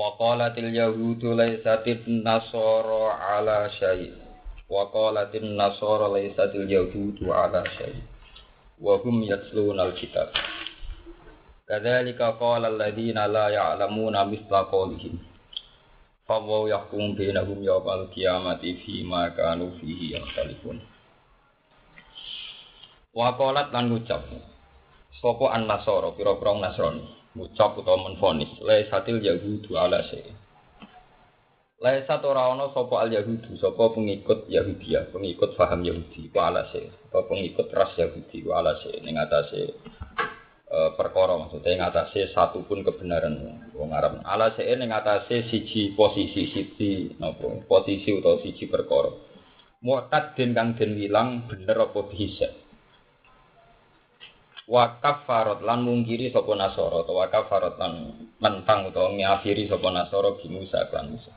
Wa qalatil yahudu laysatin nasara ala syai. Wa qalatin nasara laysatil yahudu ala syai. Wa hum yatluna al-kitab. Kadzalika qala alladziina la ya'lamuna mithla qawlihim. Fawaw yahkum bainahum yawmal qiyamati fima kanu fihi yakhtalifun. Wa qalat lan ngucap sapa an-nasara pira-pira nasrani ngucap utawa menfonis. Laisatil yahudu ala syai. Laisat ora ana sapa al yahudu sapa pengikut Yahudiyah pengikut faham Yahudi ku ala syai atau pengikut ras Yahudi ku ala syai ning atase e, perkara maksudnya atase satu pun kebenaran wong Arab. Ala syai ning atase siji posisi siji napa posisi utawa siji perkara. Mu'tad den kang den wilang bener apa bisa wa kafarat lan mungkiri sapa nasara utawa kafarat lan mentang utawa ngafiri sapa nasara bi Musa Musa.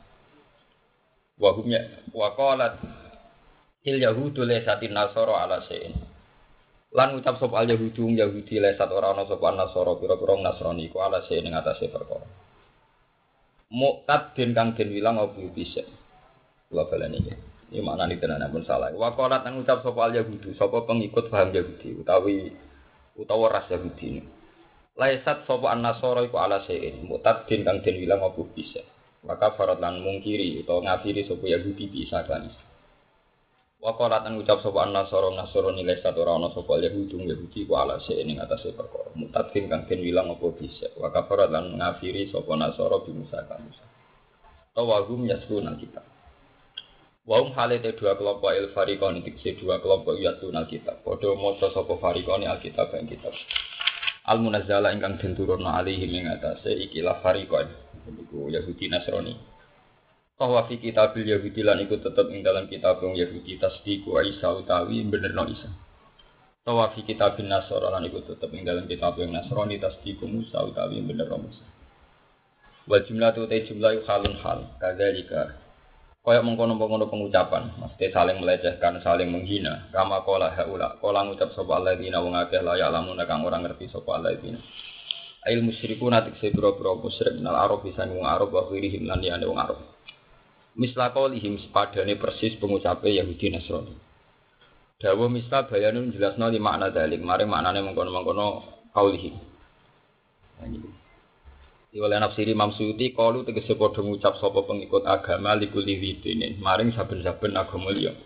Wa hum ya wa qalat il yahudu ala sein lan ucap sapa al yahudu yahudi laysat ora ana sapa nasara pira-pira nasrani ku ala sein ing atase perkara. Muqtad den kang den wilang apa bisa kula baleni iki. Ini maknane tenan pun salah. Wa qalat lan ucap sapa al yahudu sapa pengikut paham yahudi? Utawi utawa ras Yahudi. Laisat sapa an-nasara iku ala sein, mutadin kang den wilang apa bisa. Maka farat lan mungkiri utawa ngafiri sapa Yahudi bisa kan. Wa an ucap sapa an-nasara nasara nilai satu ora ana sapa Yahudi Yahudi ku ala sein ing atase perkara. Mutadin kang den wilang apa bisa. Wa kafarat lan ngafiri sapa nasara bi Musa kan. Tawagum yasuna kita. Waum halete dua kelompok il farikon dikse dua kelompok yatuna kitab. Padha maca sapa farikon alkitab ing kitab. Al munazzala ingkang den turunna alaihi ing atase ikilah farikon. Iku Yahudi Nasrani. Bahwa fi kitabil Yahudi lan iku tetep ing dalam kitab wong Yahudi tasdiqu Isa utawi benerno Isa. Bahwa fi kitabin Nasara lan iku tetep ing dalam kitab wong Nasrani tasdiqu Musa utawi benerno Musa. Wa jumlah tu jumlah halun hal. Kadzalika Kaya mengkono-mengkono pengucapan, mesti saling melecehkan, saling menghina. Kama kola haula, kola ngucap sapa alladzina wong akeh la ya'lamun kang ora ngerti sapa alladzina. Ail musyriku natik se boro-boro musyrik minal arab bisa wong arab wa ghirihim lan liyane wong arab. Misla qaulihim sepadane persis pengucape Yahudi Nasrani. Dawa misla bayanun jelasno di makna dalik, mari maknane mengkono-mengkono qaulihim. Nah, oleh nafsiri Imam Suyuti kalu tegese padha ngucap sapa pengikut agama likuli widine maring saben-saben agama liya.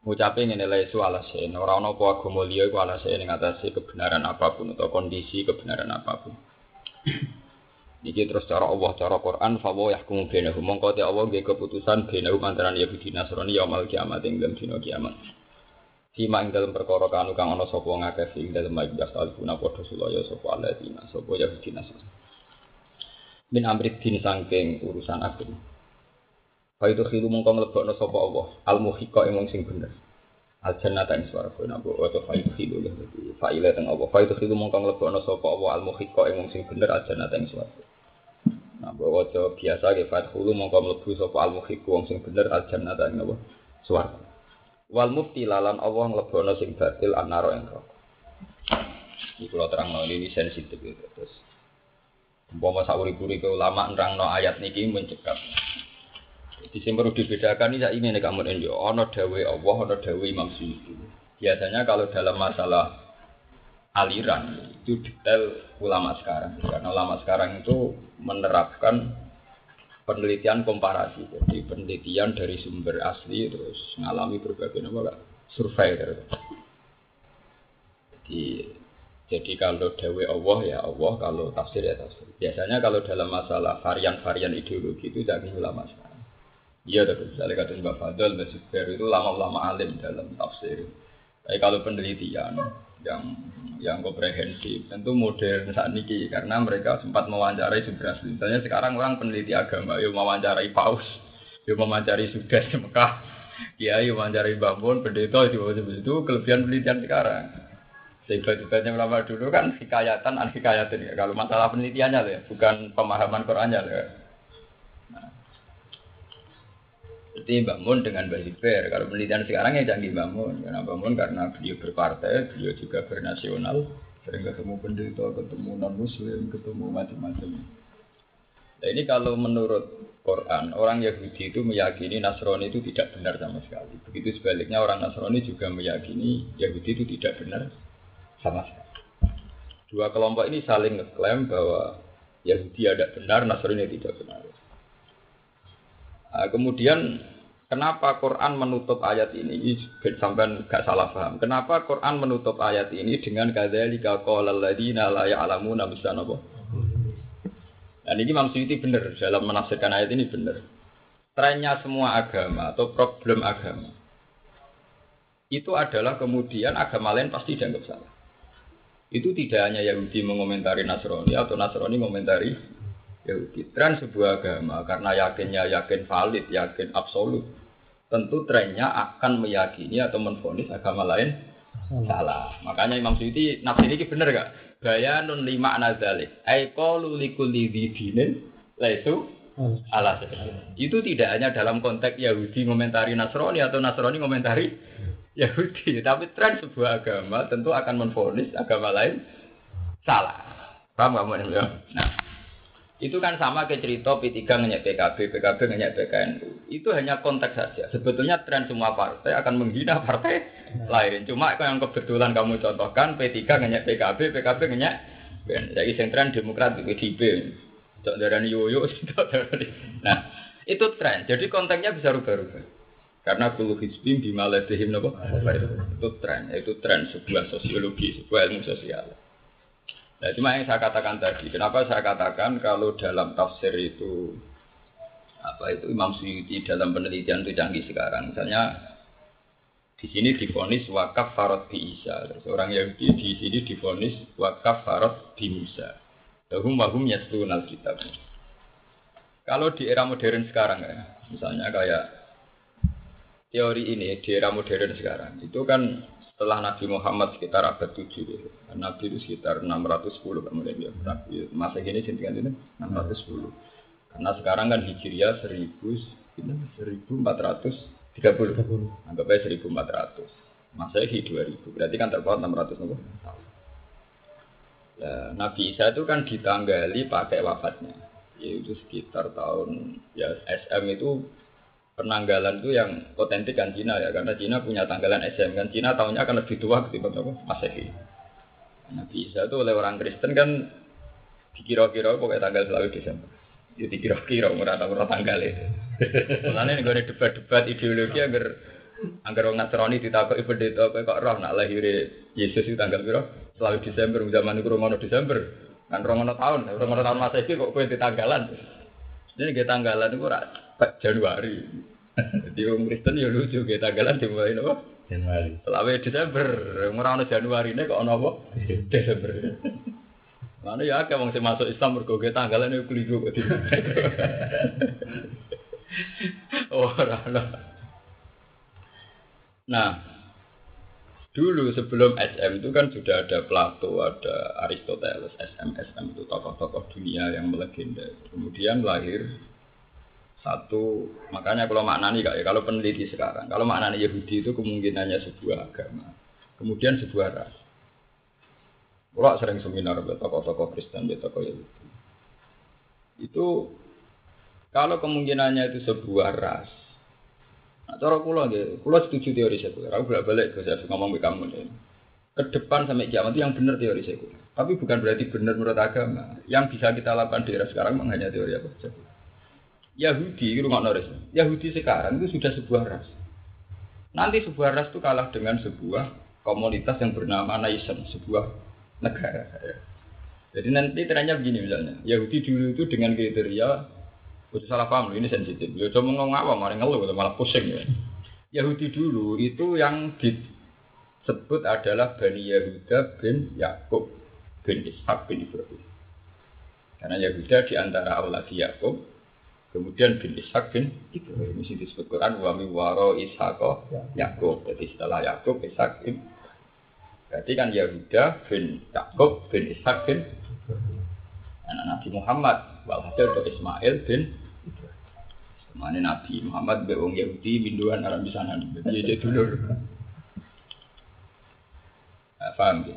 Ngucape ngene la isu alase ora ana apa agama liya iku alase ning atase kebenaran apa pun atau kondisi kebenaran apa pun. Niki terus cara Allah cara Quran fa wa yahkumu bainahum mongko te Allah nggih keputusan bainahum antarané Yahudi Nasrani yaumul kiamat ing dina kiamat. Fima ing dalam perkara kanu kang ana sapa ngakeh ing dalem majlis alfuna padha sulaya sapa alladzina sapa Yahudi Nasrani min amrit din sangking urusan agama. Fa itu khilu mongko mlebokno sapa Allah al muhiqa ing sing bener. Al jannata ing swarga nak wa to fa itu khilu ya fa ila teng Allah. Fa itu khilu mongko mlebokno sapa Allah al muhiqa ing sing bener al jannata ing swarga. Nah, bahwa to biasa ke fathulu mongko mlebu sapa al muhiqa wong sing bener al jannata ing Allah swarga. Wal mufti lalan Allah nglebokno sing batil anaro ing neraka. Iki kula terangno ini sensitif gitu. Terus Umpama sauri-uri ke ulama nerangno ayat niki mencekap. Jadi sing perlu dibedakan ini ini nih kamu ini, ono dawe Allah, ono dawe Imam Suyuti. Biasanya kalau dalam masalah aliran itu detail ulama sekarang, karena ulama sekarang itu menerapkan penelitian komparasi, jadi penelitian dari sumber asli terus mengalami berbagai nama survei. Jadi jadi kalau dawe Allah ya Allah, kalau tafsir ya tafsir. Biasanya kalau dalam masalah varian-varian ideologi itu tidak ulama sekarang. Iya, tapi misalnya kata Mbak Fadl, Mbak Zubair itu lama-lama alim dalam tafsir. Tapi kalau penelitian yang yang komprehensif tentu modern saat ini karena mereka sempat mewawancarai Subras. Misalnya sekarang orang peneliti agama, yuk mewawancarai paus, yuk mewawancarai Sudas di Mekah, ya yuk mewawancarai bangun, pendeta itu itu kelebihan penelitian sekarang. Sehebat-hebatnya ulama dulu kan hikayatan, an hikayatan ya. Kalau masalah penelitiannya ya, bukan pemahaman Qurannya ya. Jadi bangun dengan Mbak Hiber. Kalau penelitian sekarang ya canggih bangun. Karena bangun karena beliau berpartai, beliau juga bernasional. Sering ketemu pendeta, ketemu non muslim, ketemu macam-macam. Nah ini kalau menurut Quran, orang Yahudi itu meyakini Nasrani itu tidak benar sama sekali. Begitu sebaliknya orang Nasrani juga meyakini Yahudi itu tidak benar sama sekali. Dua kelompok ini saling ngeklaim bahwa Yahudi ada benar, Nasrani tidak benar. Nah, kemudian kenapa Quran menutup ayat ini? Sampai nggak salah paham. Kenapa Quran menutup ayat ini dengan kadzalika qala alladziina la ya'lamuna apa? Dan ini Imam Suyuti benar dalam menafsirkan ayat ini benar. Trennya semua agama atau problem agama itu adalah kemudian agama lain pasti dianggap salah. Itu tidak hanya Yahudi mengomentari Nasrani atau Nasrani mengomentari Yahudi. Tren sebuah agama karena yakinnya yakin valid, yakin absolut. Tentu trennya akan meyakini atau menfonis agama lain salah. Makanya Imam Suyuti nafsi ini benar gak? Bayanun lima anazalik. Aiko likulli dinin laisu Allah Itu tidak hanya dalam konteks Yahudi komentari Nasrani atau Nasrani komentari Yahudi, tapi tren sebuah agama tentu akan menfonis agama lain salah. Paham kamu ya? Nah, itu kan sama ke cerita P3 ngenyek PKB, PKB ngenyek PKNU. Itu hanya konteks saja. Sebetulnya tren semua partai akan menghina partai lain. Cuma yang kebetulan kamu contohkan P3 ngenyek PKB, PKB ngenyek Jadi yang tren Demokrat di PDIP. Cok darani yoyo, Nah, itu tren. Jadi konteksnya bisa rubah-rubah. Karena kulu hizbim bimaladihim nopo. Itu tren, itu tren sebuah sosiologi, sebuah ilmu sosial. Nah, cuma yang saya katakan tadi, kenapa saya katakan kalau dalam tafsir itu apa itu Imam Suyuti dalam penelitian itu canggih sekarang. Misalnya di sini difonis wakaf farod bi Isa. Terus orang Yahudi di sini difonis wakaf farod bi Musa. Lahum wahum yastunal kitab. Kalau di era modern sekarang ya, misalnya kayak teori ini di era modern sekarang, itu kan setelah Nabi Muhammad sekitar abad 7 gitu. Nabi itu sekitar 610 kemudian dia Nabi masa ini sintingan ini 610. Karena sekarang kan Hijriah 1000 1430. Anggap aja 1400. Masa ini 2000. Berarti kan terpaut 600 tahun. Ya, Nabi Isa itu kan ditanggali pakai wafatnya. Yaitu sekitar tahun ya SM itu penanggalan itu yang otentik kan Cina ya karena Cina punya tanggalan SM kan Cina tahunnya akan lebih tua ketimbang apa Masehi. Nabi Isa itu oleh orang Kristen kan dikira-kira pokoknya tanggal selalu Desember. Ya dikira-kira murah murah tanggal itu. Karena ini gue debat-debat ideologi agar agar orang Nasrani itu apa kok roh nak lahir Yesus itu tanggal berapa? Selalu Desember zaman itu Romono Desember kan Romono tahun Romono tahun Masehi kok gue di Ini kita tanggalan itu Januari. Jadi orang Kristen ya lucu kita tanggalan dimulai nopo Januari. Selawe Desember, ora ono Januari ini kok ono apa? Desember. Mana ya kayak wong sing masuk Islam mergo ge tanggalan iku keliru kok. Ora ono. Nah, dulu sebelum SM itu kan sudah ada Plato, ada Aristoteles, SM, SM itu tokoh-tokoh dunia yang melegenda. Kemudian lahir satu, makanya kalau maknani ya, kalau peneliti sekarang, kalau maknani Yahudi itu kemungkinannya sebuah agama, kemudian sebuah ras. Kalau sering seminar buat tokoh-tokoh Kristen, buat tokoh Yahudi. Itu kalau kemungkinannya itu sebuah ras, nah, cara kulo gitu, kulo setuju teori sekuler. Aku bolak balik ke saya ngomong ke kamu nih. Ke depan sampai kiamat itu yang benar teori sekuler. Tapi bukan berarti benar menurut agama. Yang bisa kita lakukan di era sekarang hanya teori apa sekuler. Yahudi, itu nggak noris. Yahudi sekarang itu sudah sebuah ras. Nanti sebuah ras itu kalah dengan sebuah komunitas yang bernama nation, sebuah negara. Ya. Jadi nanti trennya begini misalnya, Yahudi dulu itu dengan kriteria, udah salah paham ini sensitif. Ya cuma ngomong apa, malah ngeluh, malah pusing ya. Yahudi dulu itu yang di sebut adalah Bani Yahuda bin Yakub bin Ishak bin Ibrahim. Karena Yahuda di antara aulad Yakub, kemudian bin Ishak bin Ibrahim. Ini disebut Quran wa mi waro Ishak Yakub. Jadi setelah Yakub Ishak bin Berarti kan Yahuda bin Yakub bin Ishak bin anak Nabi Muhammad. Walhasil untuk Ismail bin Mana Nabi Muhammad be wong Yahudi binduan Arab di sana. Jadi jadi dulu. Nah, paham ya?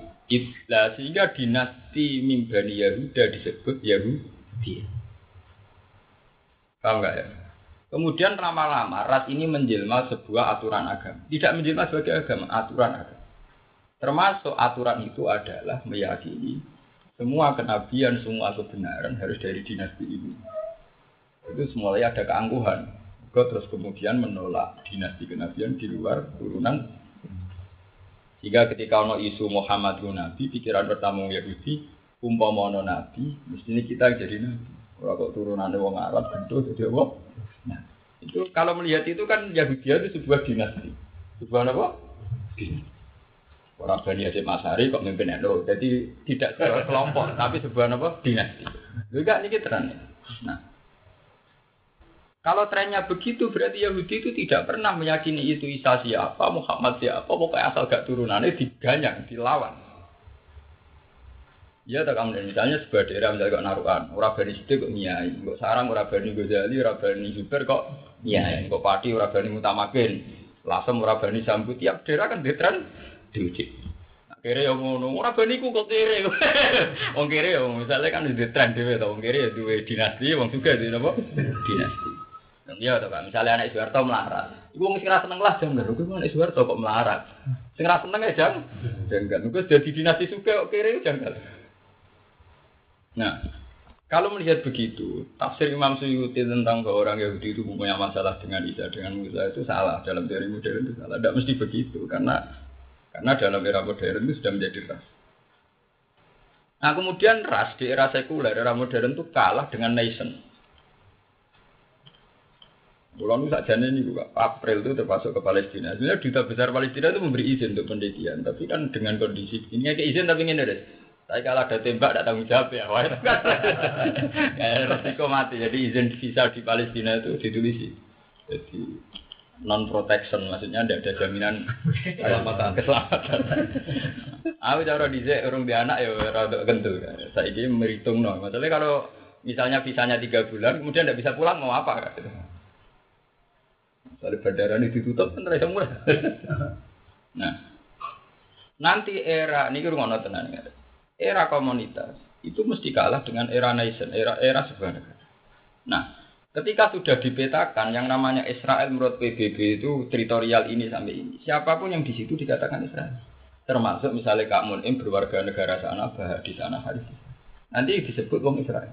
Nah, sehingga dinasti Mimbani Yahuda disebut Yahudi. Paham nggak ya? Kemudian lama-lama ras ini menjelma sebuah aturan agama. Tidak menjelma sebagai agama, aturan agama. Termasuk aturan itu adalah meyakini semua kenabian, semua kebenaran harus dari dinasti ini. Itu semuanya ada keangkuhan. Terus kemudian menolak dinasti kenabian di luar turunan sehingga ketika ono isu Muhammad itu nabi, pikiran pertama Yahudi, umpama ono nabi, mestinya kita jadi nabi. Kalau kok turunannya wong Arab tentu jadi apa? Nah, itu kalau melihat itu kan Yahudi itu sebuah dinasti. Sebuah apa? Dinasti. Orang Bani Hasim Masari kok mimpin NU. Jadi tidak sebuah kelompok, tapi sebuah apa? Dinasti. Juga ini terang. Nah, kalau trennya begitu berarti Yahudi itu tidak pernah meyakini itu Isa siapa, Muhammad siapa, pokoknya asal gak turunannya diganyang, dilawan. Ya, tak kamu misalnya sebuah daerah misalnya kok naruhan, orang Bani Sidik kok nyai, kok sarang orang Bani Ghazali, orang Bani Zubair kok nyai, kok padi orang Bani Mutamakin, lasem orang Bani Sambut, tiap daerah kan ditren diuji. Kere yang ngono, ora bani ku kok kere. Wong kere yang misalnya kan di tren dhewe to, wong kere ya duwe dinasti, wong juga di napa? Dinasti. Iya to Pak, misalnya anak Soeharto melarat. Iku wong sing ra seneng lah janggal, iku anak Soeharto kok melarat. Sing ra seneng ya jang janggal. Iku dadi dinasti suka kok kere janggal. Nah, kalau melihat begitu, tafsir Imam Suyuti tentang bahwa orang Yahudi itu punya masalah dengan Isa, dengan Musa itu salah dalam teori modern itu salah. Tidak mesti begitu karena karena dalam era modern itu sudah menjadi ras. Nah kemudian ras di era sekuler, era modern itu kalah dengan nation. Bulan itu saja ini juga April itu termasuk ke Palestina. Sebenarnya duta besar Palestina itu memberi izin untuk penelitian, tapi kan dengan kondisi ini kayak izin tapi ini deh. Tapi kalau ada tembak ada tanggung jawab ya, wah resiko mati. Jadi izin visa di Palestina itu ditulis. Jadi non protection maksudnya tidak ada jaminan keselamatan. keselamatan. Aku cara dhisik urung di anak ya rada kentu. Saya ini meritung no. Masalahnya kalau misalnya visanya tiga bulan, kemudian tidak bisa pulang mau apa? Gitu. Kalau bandara ini ditutup kan rasa murah. nah, nanti era ini ngono tenan Era komunitas itu mesti kalah dengan era nation, era era negara. Nah, ketika sudah dipetakan yang namanya Israel menurut PBB itu teritorial ini sampai ini, siapa pun yang di situ dikatakan Israel. Termasuk misalnya Kak Munim berwarga negara sana, bahas di sana, hari Nanti disebut wong Israel.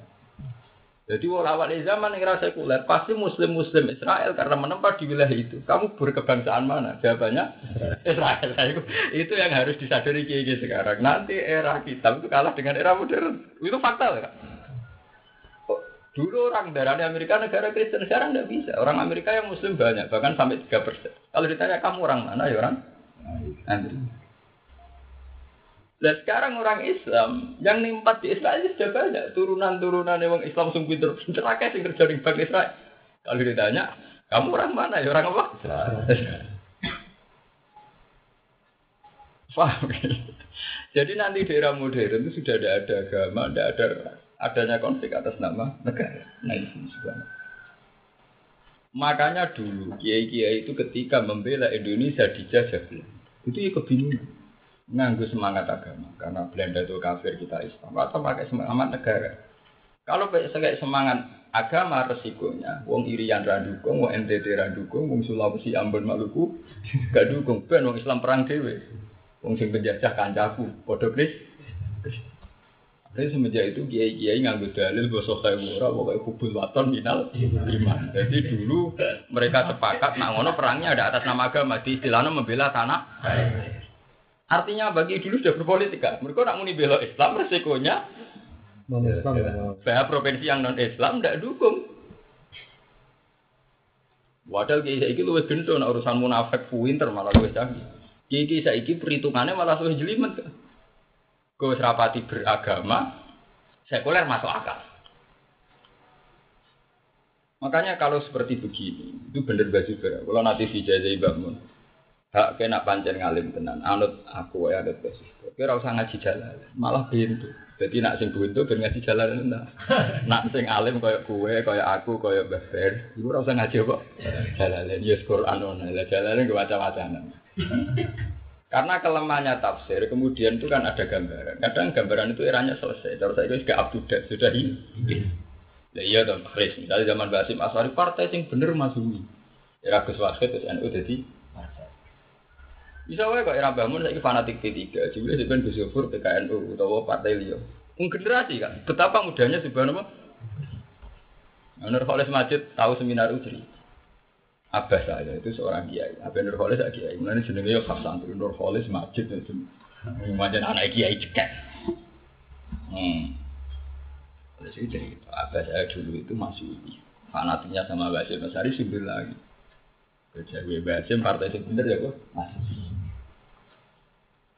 Jadi awal zaman rasa sekuler pasti muslim-muslim Israel karena menempat di wilayah itu. Kamu berkebangsaan mana? Jawabannya Israel. Itu, yang harus disadari kiai sekarang. Nanti era kita itu kalah dengan era modern. Itu fakta ya. Dulu orang darah Amerika negara Kristen sekarang tidak bisa. Orang Amerika yang Muslim banyak, bahkan sampai tiga persen. Kalau ditanya kamu orang mana ya orang Amerika. Dan sekarang orang Islam yang nimpat di Israel sudah banyak turunan-turunan yang Islam sungguh akeh sing kerja di Bank Israel. Kalau ditanya, kamu orang mana? Ya orang apa? Paham? Jadi nanti di era modern itu sudah tidak ada agama, tidak ada adanya konflik atas nama negara. Nah ini sebenarnya. Makanya dulu kiai-kiai itu ketika membela Indonesia dijajah itu ya kebingungan nganggu semangat agama karena Belanda itu kafir kita Islam. Atau pakai semangat negara. Kalau pakai semangat agama resikonya wong irian radukung wong NTT radukung wong Sulawesi Ambon Maluku gak dukung. Ben wong Islam perang dewe wong sing penjajah kancaku podo kris Tapi semenjak itu kiai-kiai nganggu dalil bahwa kayak murah, pokoknya kubul waton minal iman. Jadi dulu mereka sepakat, nak ngono perangnya ada atas nama agama, di istilahnya membela tanah. Artinya bagi dulu sudah berpolitik kan. Mereka nak muni bela Islam resikonya non Islam. Ya. provinsi yang non Islam tidak dukung. Wadah kayak itu lebih gento, urusan munafik pinter malah lebih canggih. Kiki saiki perhitungannya malah sudah jelimet. Gue serapati beragama, sekuler masuk akal. Makanya kalau seperti begini, itu bener Mbak Zubair. Kalau nanti vijay bangun, hak kena pancen ngalim tenan, anut aku ya anut Zubair. Kira usah ngaji jalan, malah pintu. Jadi nak sing buntu ben ngaji jalan enggak. Nak sing alim koyo kue, koyo aku, koyo Mbah Fer, iku ora usah ngaji apa? Jalalan ya Quran ono, lah jalalan ke macam-macam. Karena kelemahannya tafsir, kemudian itu kan ada gambaran. Kadang gambaran itu eranya selesai. Terus itu up to date, sudah hilang. Ya iya dong, Chris. Misalnya zaman Basim Aswari, partai yang bener masumi. Era Gus Wahid, terus NU jadi. Bisa wae kok era bangun saya fanatik P3. Jumlah sebenarnya Gus Yofur, PKNU, atau partai Lio. generasi kan, betapa mudahnya sebenarnya Nur Khalis Majid tahu seminar Ujri. Abbas saya itu seorang kiai. Abbas Nur Khalis saya kiai. Mulanya jenenge ya khas santri Nur Khalis Majid itu. Macam anak kiai cekek. Hmm. Terus itu cerita. Abbas saya dulu itu masih fanatiknya sama Basim Masari sumber lagi. Kerja gue Basim partai sebener ya kok masih.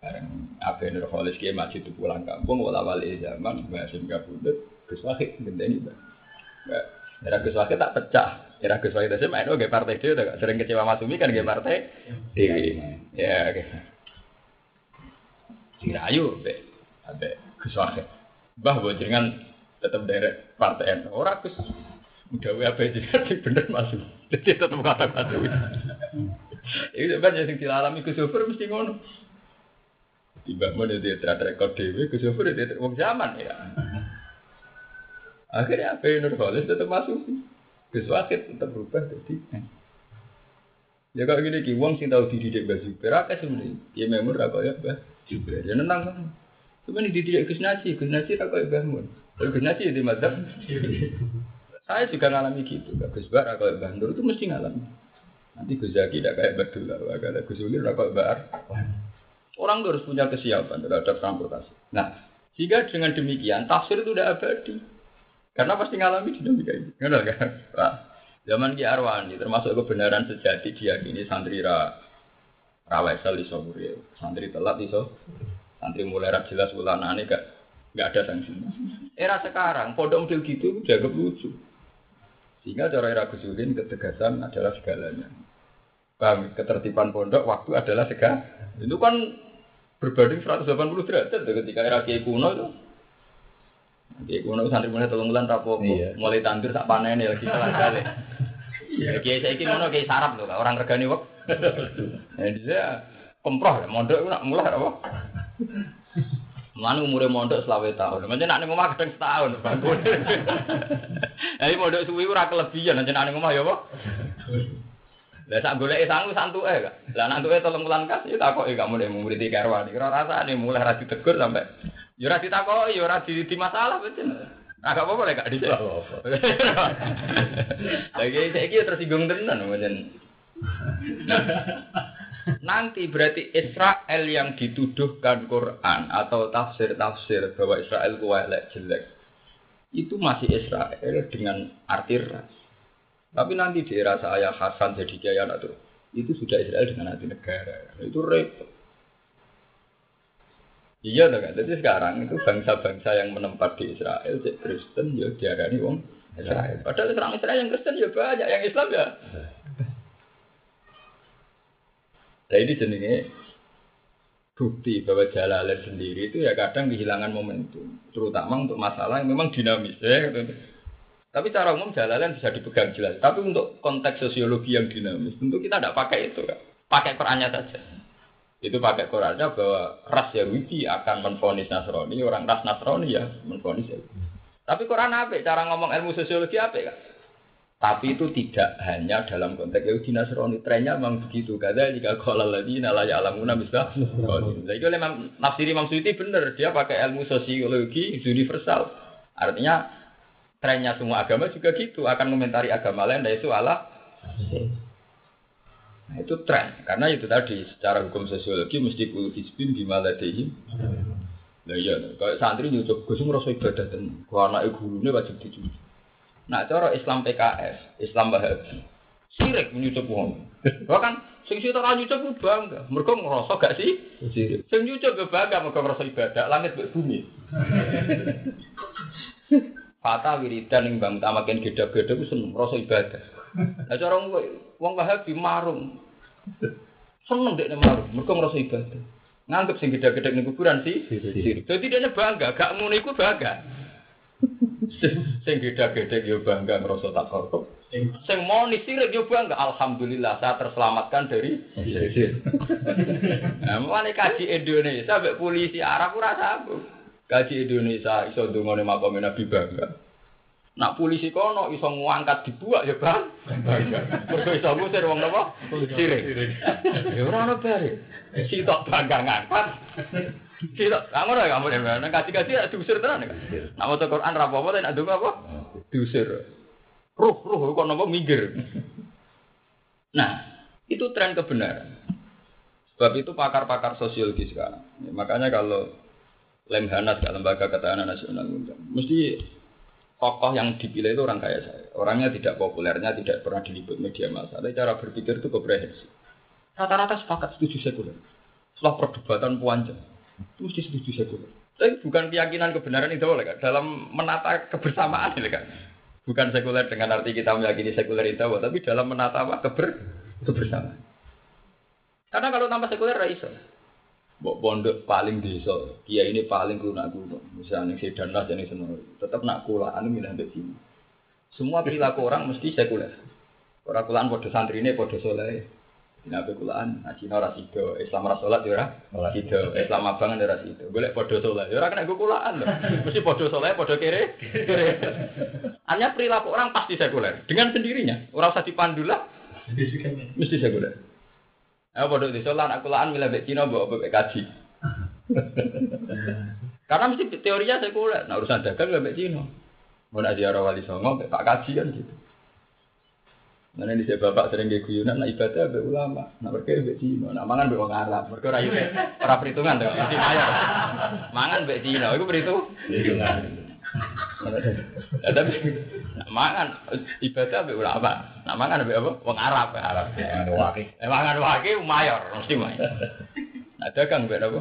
Bareng Abbas Nur Khalis kiai Majid itu pulang kampung. Walau wali zaman Basim kabudut. Gus Wahid gendeni Mbak. Era Gus Wahid tak pecah. Era Gus Wahid saya main oke partai dia udah sering kecewa Masumi kan gak partai Dewi. Ya oke. Sirayu be, abe Gus Wahid. Bah bojengan tetap derek partai NU. Ora Gus udah wae abe jenengan bener masuk. Jadi tetap kata Masumi. Itu sebenarnya yang dialami Gus Wahid mesti ngono. Tiba mana dia track record dewi, Gus Wahid dia wong zaman ya. Akhirnya apa Nur Khalis tetap masuk. Gus Wakil tetap berubah jadi. Ya kalau gini ki wong sing tau dididik Mbah Zubair akeh sebenarnya. Ya memang ra ya Mbah Zubair. Ya nenang kan. Cuma dididik Gus Nasi, Gus Nasi ra koyo Mbah Mun. Gus di madzhab. Saya juga ngalami gitu. Gus Bar koyo Mbah Nur itu mesti ngalami. Nanti Gus Zaki tidak kayak Mbah Dullah, kalau Gus Ulil ra Mbah Orang harus punya kesiapan terhadap transportasi. Nah, sehingga dengan demikian tafsir itu udah abadi. Karena pasti ngalami dinamika ini. Enggak kan? Nah, zaman Ki Arwani termasuk kebenaran sejati diyakini santri ra rawesel iso murid, santri telat iso. Santri mulai jelas ulanane gak gak ada sanksi. Era sekarang pondok model gitu jaga lucu. Sehingga cara era Gusulin ketegasan adalah segalanya. Paham? Ketertiban pondok waktu adalah segala. Itu kan berbanding 180 derajat ketika era Kiai kuno itu Oke, kuno santri mulai tolong bulan rapo, iya. mulai tandur sak panen ya lagi salah kali. Ya, kiai saya ini kuno kiai sarap loh, orang regani wak. Ya dia komproh, mondok itu nak mulai apa? Mana umurnya mondok selawe tahun, macam nak ngomong kadang setahun. Jadi mondok suwi ora kelebihan, macam nak ngomong ya apa? Lah sak golek sangu santu eh kak. Lah nantuke tolong bulan kas ya takok ya gak mulai murid karwan. Kira rasane mulai ra ditegur sampai Ya ora ditakoki, ya ora di, di masalah betul. Agak apa-apa lek gak dicek. Lagi saiki tersinggung tenan mboten. Nanti berarti Israel yang dituduhkan Quran atau tafsir-tafsir bahwa Israel kuwelek jelek itu masih Israel dengan arti ras. Tapi nanti di era saya Hasan jadi jaya itu sudah Israel dengan arti negara. Itu repot. Iya dong kan. Jadi sekarang itu bangsa-bangsa yang menempat di Israel, cek Kristen ya diarani wong Israel. Padahal orang Israel yang Kristen ya banyak, yang Islam ya. Nah ini jenenge bukti bahwa Jalalain sendiri itu ya kadang kehilangan momentum, terutama untuk masalah yang memang dinamis ya. Tapi cara umum Jalalain bisa dipegang jelas. Tapi untuk konteks sosiologi yang dinamis, tentu kita tidak pakai itu kan. Pakai Qurannya saja. Itu pakai Qurannya bahwa ras Yahudi akan menfonis Nasrani, orang ras Nasrani ya menfonis Yahudi. Tapi Quran apa? Cara ngomong ilmu sosiologi apa kan? Tapi itu tidak hanya dalam konteks Yahudi Nasrani. Trennya memang begitu. Kata jika kalau lagi nala ya alamuna bisa. Jadi itu memang nafsir Imam Suyuti benar. Dia pakai ilmu sosiologi universal. Artinya trennya semua agama juga gitu. Akan komentari agama lain. Dan itu Allah Nah, itu tren, karena itu tadi secara hukum sosiologi mesti kul hisbin gimana dehim. Nah iya, kalau santri nyucuk gus ngerasa ibadah dan gua anak guru ini wajib dicuci. Nah cara Islam PKS, Islam Wahabi, Sirik nyucup wong. Bahkan sing situ ora nyucup ku bangga. Mergo ngrasa gak sih? Sirik. Sing nyucup yo bangga mergo ngrasa ibadah langit mbek bumi. Fata wiridan ing bang tamaken gedhe-gedhe ku seneng rasa ibadah. Lah cara wong Wahabi marung. Seneng dekne marung mergo ngrasa ibadah. Nganggep sing gedhe-gedhe ning kuburan sih. Dadi dekne bangga, gak ngono iku bangga. Sing gedhe-gedhe yo bangga ngrasa tak korup. Sing mau sirik yo bangga, alhamdulillah saya terselamatkan dari sirik. Nah, mulane kaji Indonesia mbek polisi Arab ora sambung. Kaji Indonesia iso ndongone makome Nabi bangga. Nak polisi kono iso ngangkat dibuak ya bang. Mergo iso ngusir wong napa? Sirik. Ya ora ono bare. Sitok bangga ngangkat. Sitok, lah ngono ya ampun ya. Nang kaji-kaji ya diusir tenan ya. Nak maca Quran ra apa-apa nek ndonga apa? Diusir. Ruh, ruh kok napa minggir. Nah, itu tren kebenaran. Sebab itu pakar-pakar sosiologi sekarang. Ya, makanya kalau Lemhanas, lembaga ketahanan nasional, mesti tokoh yang dipilih itu orang kaya saya. Orangnya tidak populernya, tidak pernah diliput media massa. Tapi cara berpikir itu komprehensif. Rata-rata sepakat setuju sekuler. Setelah perdebatan panjang, itu mesti setuju sekuler. Tapi bukan keyakinan kebenaran itu kan. Dalam menata kebersamaan ini kan. Bukan sekuler dengan arti kita meyakini sekuler itu, tapi dalam menata apa? Keber, kebersamaan. Karena kalau tanpa sekuler, iso. Mbok pondok paling desa, kia ini paling lunak kuno. Misalnya sedan lah jenis senor, tetap nak kulaan milih ambek sini. Semua perilaku orang mesti sekuler. Orang kulaan podo santri ini podo soleh. Ini apa kulaan? Nah, Cina ras itu, Islam ras sholat ya itu, Islam abangan ya ras itu. Boleh podo soleh, ya kena gue kulaan loh. Mesti podo soleh, podo kere, kere. Hanya perilaku orang pasti sekuler dengan sendirinya. Orang usah dipandu lah, mesti sekuler. Eh bodoh di sholat aku laan milih bek Cina bawa bek kaji. Karena mesti teorinya sekuler. Nah urusan dagang bek Cina. Mau nak ziarah wali songo bek Pak kaji kan gitu. Mana di bapak sering gak guyunan, nah ibadah be ulama, nah mereka be Cina, nah mangan be orang Arab, mereka rayu para perhitungan tuh, mesti mayar, mangan be Cina, itu berhitung. Ya, tapi nak mangan ibadah be ulama, nak mangan be apa? Wong Arab, Arab. Mangan wakil. Eh mangan wakil mayor, mesti mayor. Nah dagang be apa?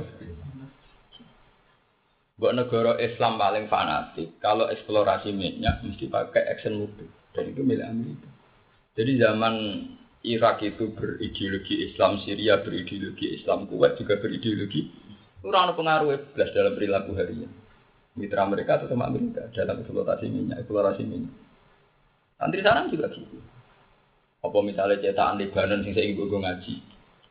Buat negara Islam paling fanatik, kalau eksplorasi minyak mesti pakai action mobil, dan itu milik Amerika. Jadi zaman Irak itu berideologi Islam, Syria berideologi Islam, Kuwait juga berideologi. Kurang pengaruh belas dalam perilaku harian. Mitra mereka atau teman mereka dalam eksploitasi minyak, eksplorasi minyak. Santri sana juga gitu. Apa misalnya cetakan Lebanon sing saya gue ngaji,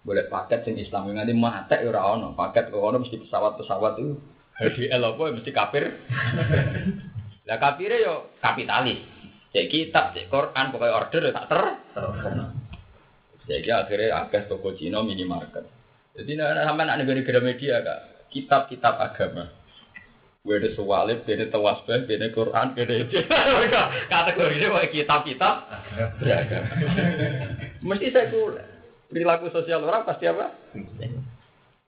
boleh paket sing Islam yang nanti mata ya ono, paket kok ono mesti pesawat-pesawat itu HDL apa mesti kafir. Lah kafirnya yo kapitalis. Cek kitab, cek Quran, pokoknya order ya tak ter. Jadi akhirnya agak toko Cina minimarket. Jadi nah, sampai nak negara-negara media kak, kitab-kitab agama. Sewalib, gue ada tawasbah, gue ada Quran, gue ada kategorinya kayak kitab-kitab beragama. Mesti saya kuliah. Perilaku sosial orang pasti apa?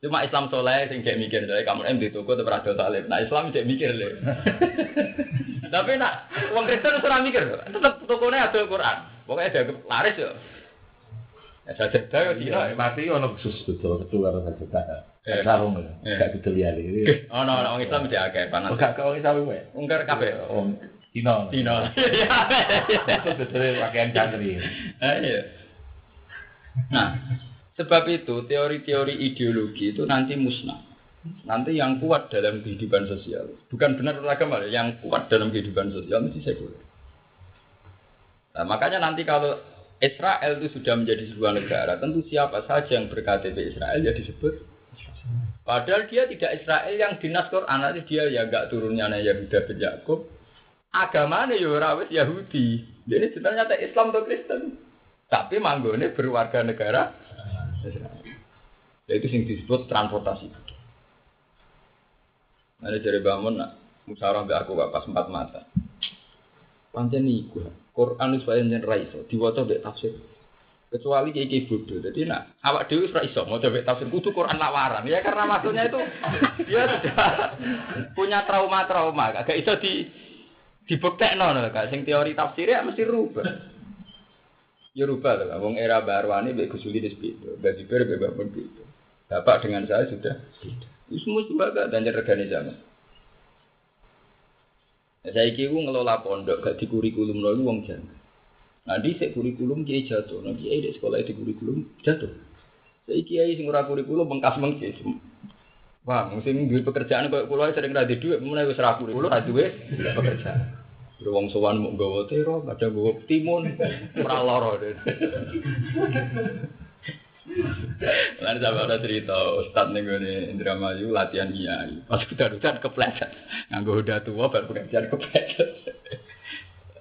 Cuma Islam soleh sing kayak mikir, jadi kamu em di toko tuh berada salib. Nah Islam kayak mikir deh. Tapi nak uang Kristen ora mikir, tetep tokonya ada Quran. Pokoknya ada laris ya. Ya saja ya tidak. Mati ono khusus betul keluar saja. Eh, sarung ya. Gak betul ya ini. Oh no, orang Islam mesti akeh panas. Gak kau Islam wae. Ungkar kabeh. Tino. Tino. Betul pakaian santri. Iya. Nah, sebab itu teori-teori ideologi itu nanti musnah. Nanti yang kuat dalam kehidupan sosial, bukan benar agama, yang kuat dalam kehidupan sosial mesti sekuler. Nah, makanya nanti kalau Israel itu sudah menjadi sebuah negara, tentu siapa saja yang berKTP Israel ya disebut. Padahal dia tidak Israel yang dinas Quran, nanti dia ya gak turunnya Yahuda bin Yakub. Agamanya ya rawit Yahudi. Jadi sebenarnya Islam atau Kristen. Tapi manggone berwarga negara Israel. Itu yang disebut transportasi. Ada dari bangun nak musyawarah aku pas empat mata. Pancen iku. Quran wis pancen ra iso diwaca mbek tafsir. Kecuali kayak kayak bodoh. Jadi nak awak dewi ra iso mau coba tafsir kudu Quran lawaran. Ya karena maksudnya itu dia sudah punya trauma-trauma. Agak iso di dibuktekno no, kak. Sing teori tafsirnya mesti rubah. Ya rubah tuh, wong era Barwani mbek Gus Uli wis beda, Mbak Jibril. Bapak dengan saya sudah beda. Itu lembaga dan regane zaman. Saya kira ngelola pondok gak di kurikulum wong jangan. Nanti saya kurikulum kiai jatuh, nanti kiai di sekolah di kurikulum jatuh. Saya kiai sing ora kurikulum bengkas mengkis. Wah, mungkin duit pekerjaan kok kula sering ra duit, mulai wis kurikulum ra duit pekerjaan. Wong sowan mau gawa tero, kadang gawa timun, ora lara. Lan sampe ada cerita Ustaz ning gone Indramayu latihan iya. Pas kita kepleset. Nganggo udah tua baru pengajian kepleset.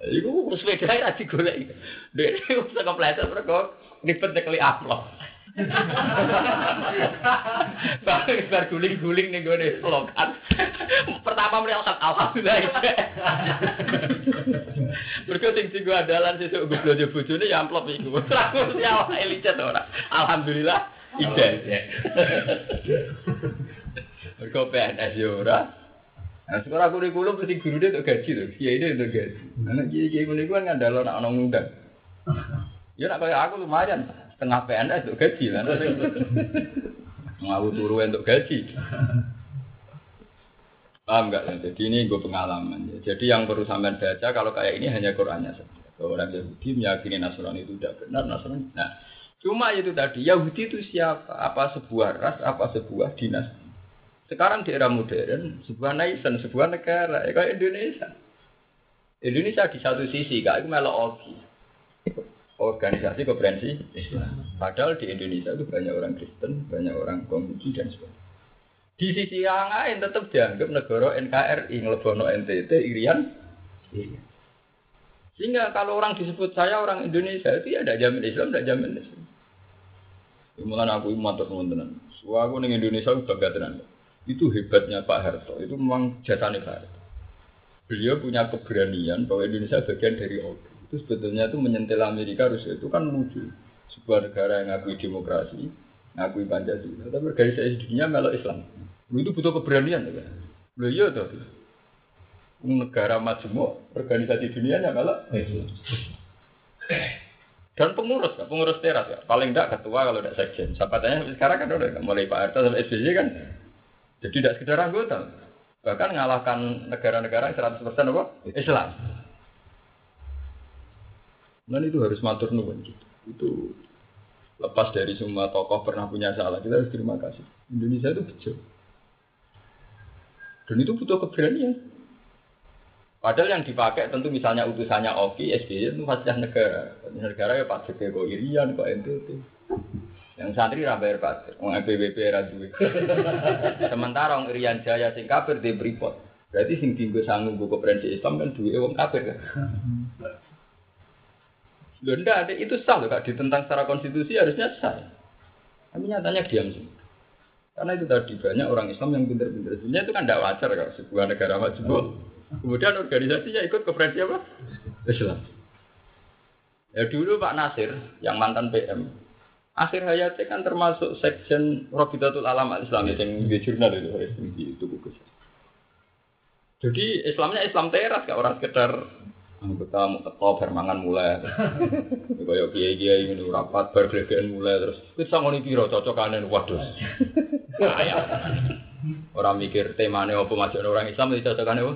Iku sepeda ra digolek. Dek wis kepleset mergo ribet nekli upload. Bang bar guling-guling nih gue nih slogan. Pertama melihat alhamdulillah. Berikut sing gue adalan sih gue bujune ya amplop iku. Terus ya elicet ora. Alhamdulillah ide. Berikut PNS ya ora. Nah, sekarang kurikulum mesti guru dia untuk gaji tuh, kiai dia untuk gaji. Anak kiai kiai ini kan ngandalo nak orang muda. Ya nak kayak aku lumayan setengah PNS untuk gaji kan. Mau turu untuk gaji. Paham enggak? Jadi ini gue pengalaman. Ya. Jadi yang perlu sampean baca kalau kayak ini hanya Qurannya saja. Orang Yahudi meyakini Nasrani itu tidak benar, Nasrani. Nah, cuma itu tadi Yahudi itu siapa? Apa sebuah ras? Apa sebuah dinasti? Sekarang di era modern, sebuah nation, sebuah negara, ya kayak Indonesia. Indonesia di satu sisi, kayak melok oki organisasi konferensi Islam. Padahal di Indonesia itu banyak orang Kristen, banyak orang Konghucu dan sebagainya. Di sisi yang lain tetap dianggap negara NKRI, ngelebono NTT, Irian. Iya. Sehingga kalau orang disebut saya orang Indonesia itu ya ada jamin Islam, tidak jamin Islam. Mulai aku matur teman-teman. Wah aku ning Indonesia bangga tenan. Itu hebatnya Pak Harto. Itu memang jasanya Pak Harto. Beliau punya keberanian bahwa Indonesia bagian dari OKI itu sebetulnya itu menyentil Amerika Rusia itu kan lucu sebuah negara yang ngakui demokrasi ngakui Pancasila tapi organisasi dunia melo Islam. Itu butuh keberanian ya lu iya tuh negara majemuk organisasi dunia nya melo Islam. Dan pengurus pengurus teras ya. Paling tidak ketua kalau tidak sekjen. Tanya sekarang kan udah mulai Pak Harto sampai SBY kan jadi tidak sekedar anggota. Bahkan ngalahkan negara-negara yang 100% apa? Islam dan itu harus matur nuwun gitu. Itu lepas dari semua tokoh pernah punya salah, kita harus terima kasih. Indonesia itu kecil. Dan itu butuh keberanian. Padahal yang dipakai tentu misalnya utusannya Oki, SBY itu fasilitas negara. Negara ya pajak kok Irian, kok NTT. Yang santri ra bayar pajak, wong PBB ra. Sementara wong Irian Jaya sing kafir di Freeport. Berarti sing tinggal sanggup buku konferensi Islam kan duwe wong kafir kan. Loh enggak, itu sah loh kak, ditentang secara konstitusi harusnya sah. Tapi nyatanya diam sih. Karena itu tadi banyak orang Islam yang pintar-pintar. Sebenarnya itu kan tidak wajar kalau sebuah negara maju. Kemudian organisasinya ikut konferensi apa? Islam. Ya dulu Pak Nasir yang mantan PM, akhir hayatnya kan termasuk section Robidatul Alam Islam yang di jurnal itu, itu buku. Jadi Islamnya Islam teras, gak orang sekedar anggota mau teko bermangan mulai kaya kiai kiai ini rapat bergelegean mulai terus kita ngoni piro cocokanen waduh ayah orang mikir temanya apa masuk orang Islam itu cocokannya apa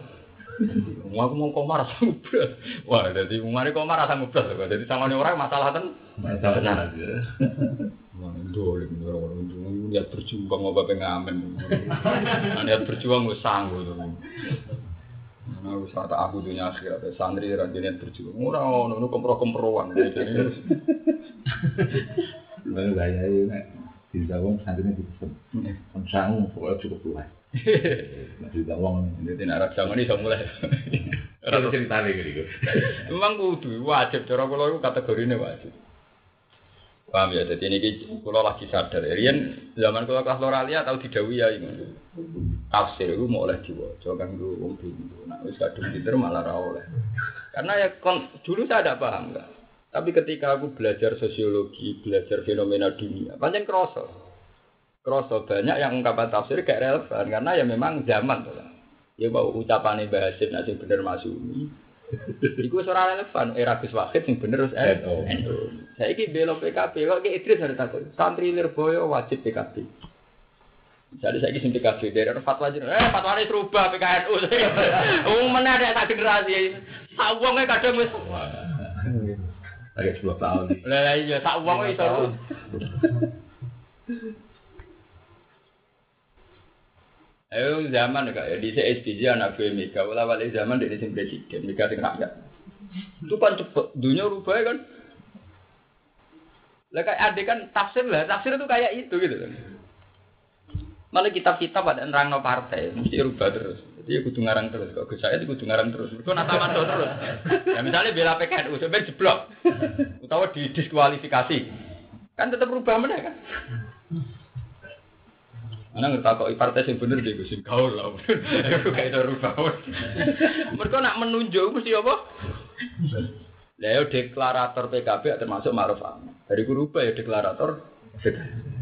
Mau aku mau komar ngubras. Wah, jadi mari komar rasa ngubras. Jadi sama orang masalah kan masalah aja. Wah, dolim orang lihat berjuang apa pengamen. Lihat berjuang gue sanggup. Nah, wis tak aku dunia akhirat santri ranjene berjuang. Ora ono nu kempro-kemproan. Lalu gaya ini nek di dawang santri dipesen. Kon sangu pokoknya cukup luas. Di dawang ini tidak arah sangu ini mulai. Ora ceritane gitu. Memang kudu wajib cara kula iku kategorine wajib. Paham ya, jadi ini kalau lagi sadar. Rian zaman kalau kelas loralia tahu didawi ya ini. Tafsir itu mau oleh diwaca kan gue wong bingung. Nah, wis kadung pinter malah ra oleh. Karena ya kon, dulu saya tidak paham enggak. Tapi ketika aku belajar sosiologi, belajar fenomena dunia, panjang kroso. Kroso banyak yang ungkapan tafsir gak relevan karena ya memang zaman. Ya mau ucapannya Mbah nanti bener masuk ini. Iku ora relevan era Gus Wahid sing bener NU. NU. Saiki bela PKB kok ki Idris ada takut. Santri Lirboyo wajib PKB. Jadi saya sing PKB dari orang fatwa aja, eh fatwa ini serubah PKNU. Umum mana ada tak generasi, sawangnya kadang wis. Agak 10 tahun. Lah iya sawangnya itu. Ayo zaman kak ya di SPJ anak gue Mega, wala wala zaman dari sing presiden, Mega sing rakyat. Itu kan cepet, dunia rubah kan. Lah kayak ada kan tafsir lah, tafsir itu kayak itu gitu kan. Malah kitab-kitab ada nerang no partai, mesti rubah terus. Jadi ya kudu ngarang terus, kok Gus saya itu kudu ngarang terus. Mereka nata terus. Ya misalnya bela PKNU, sampai jeblok. Utawa didiskualifikasi. Kan tetap rubah mana kan? Mana ngertakoi partai sing bener deh, Gus gaul lah. Aku kayak itu rubah. Mereka nak menunjuk mesti apa? Lah deklarator PKB termasuk Ma'ruf Amin. Dari guru ya deklarator PKB.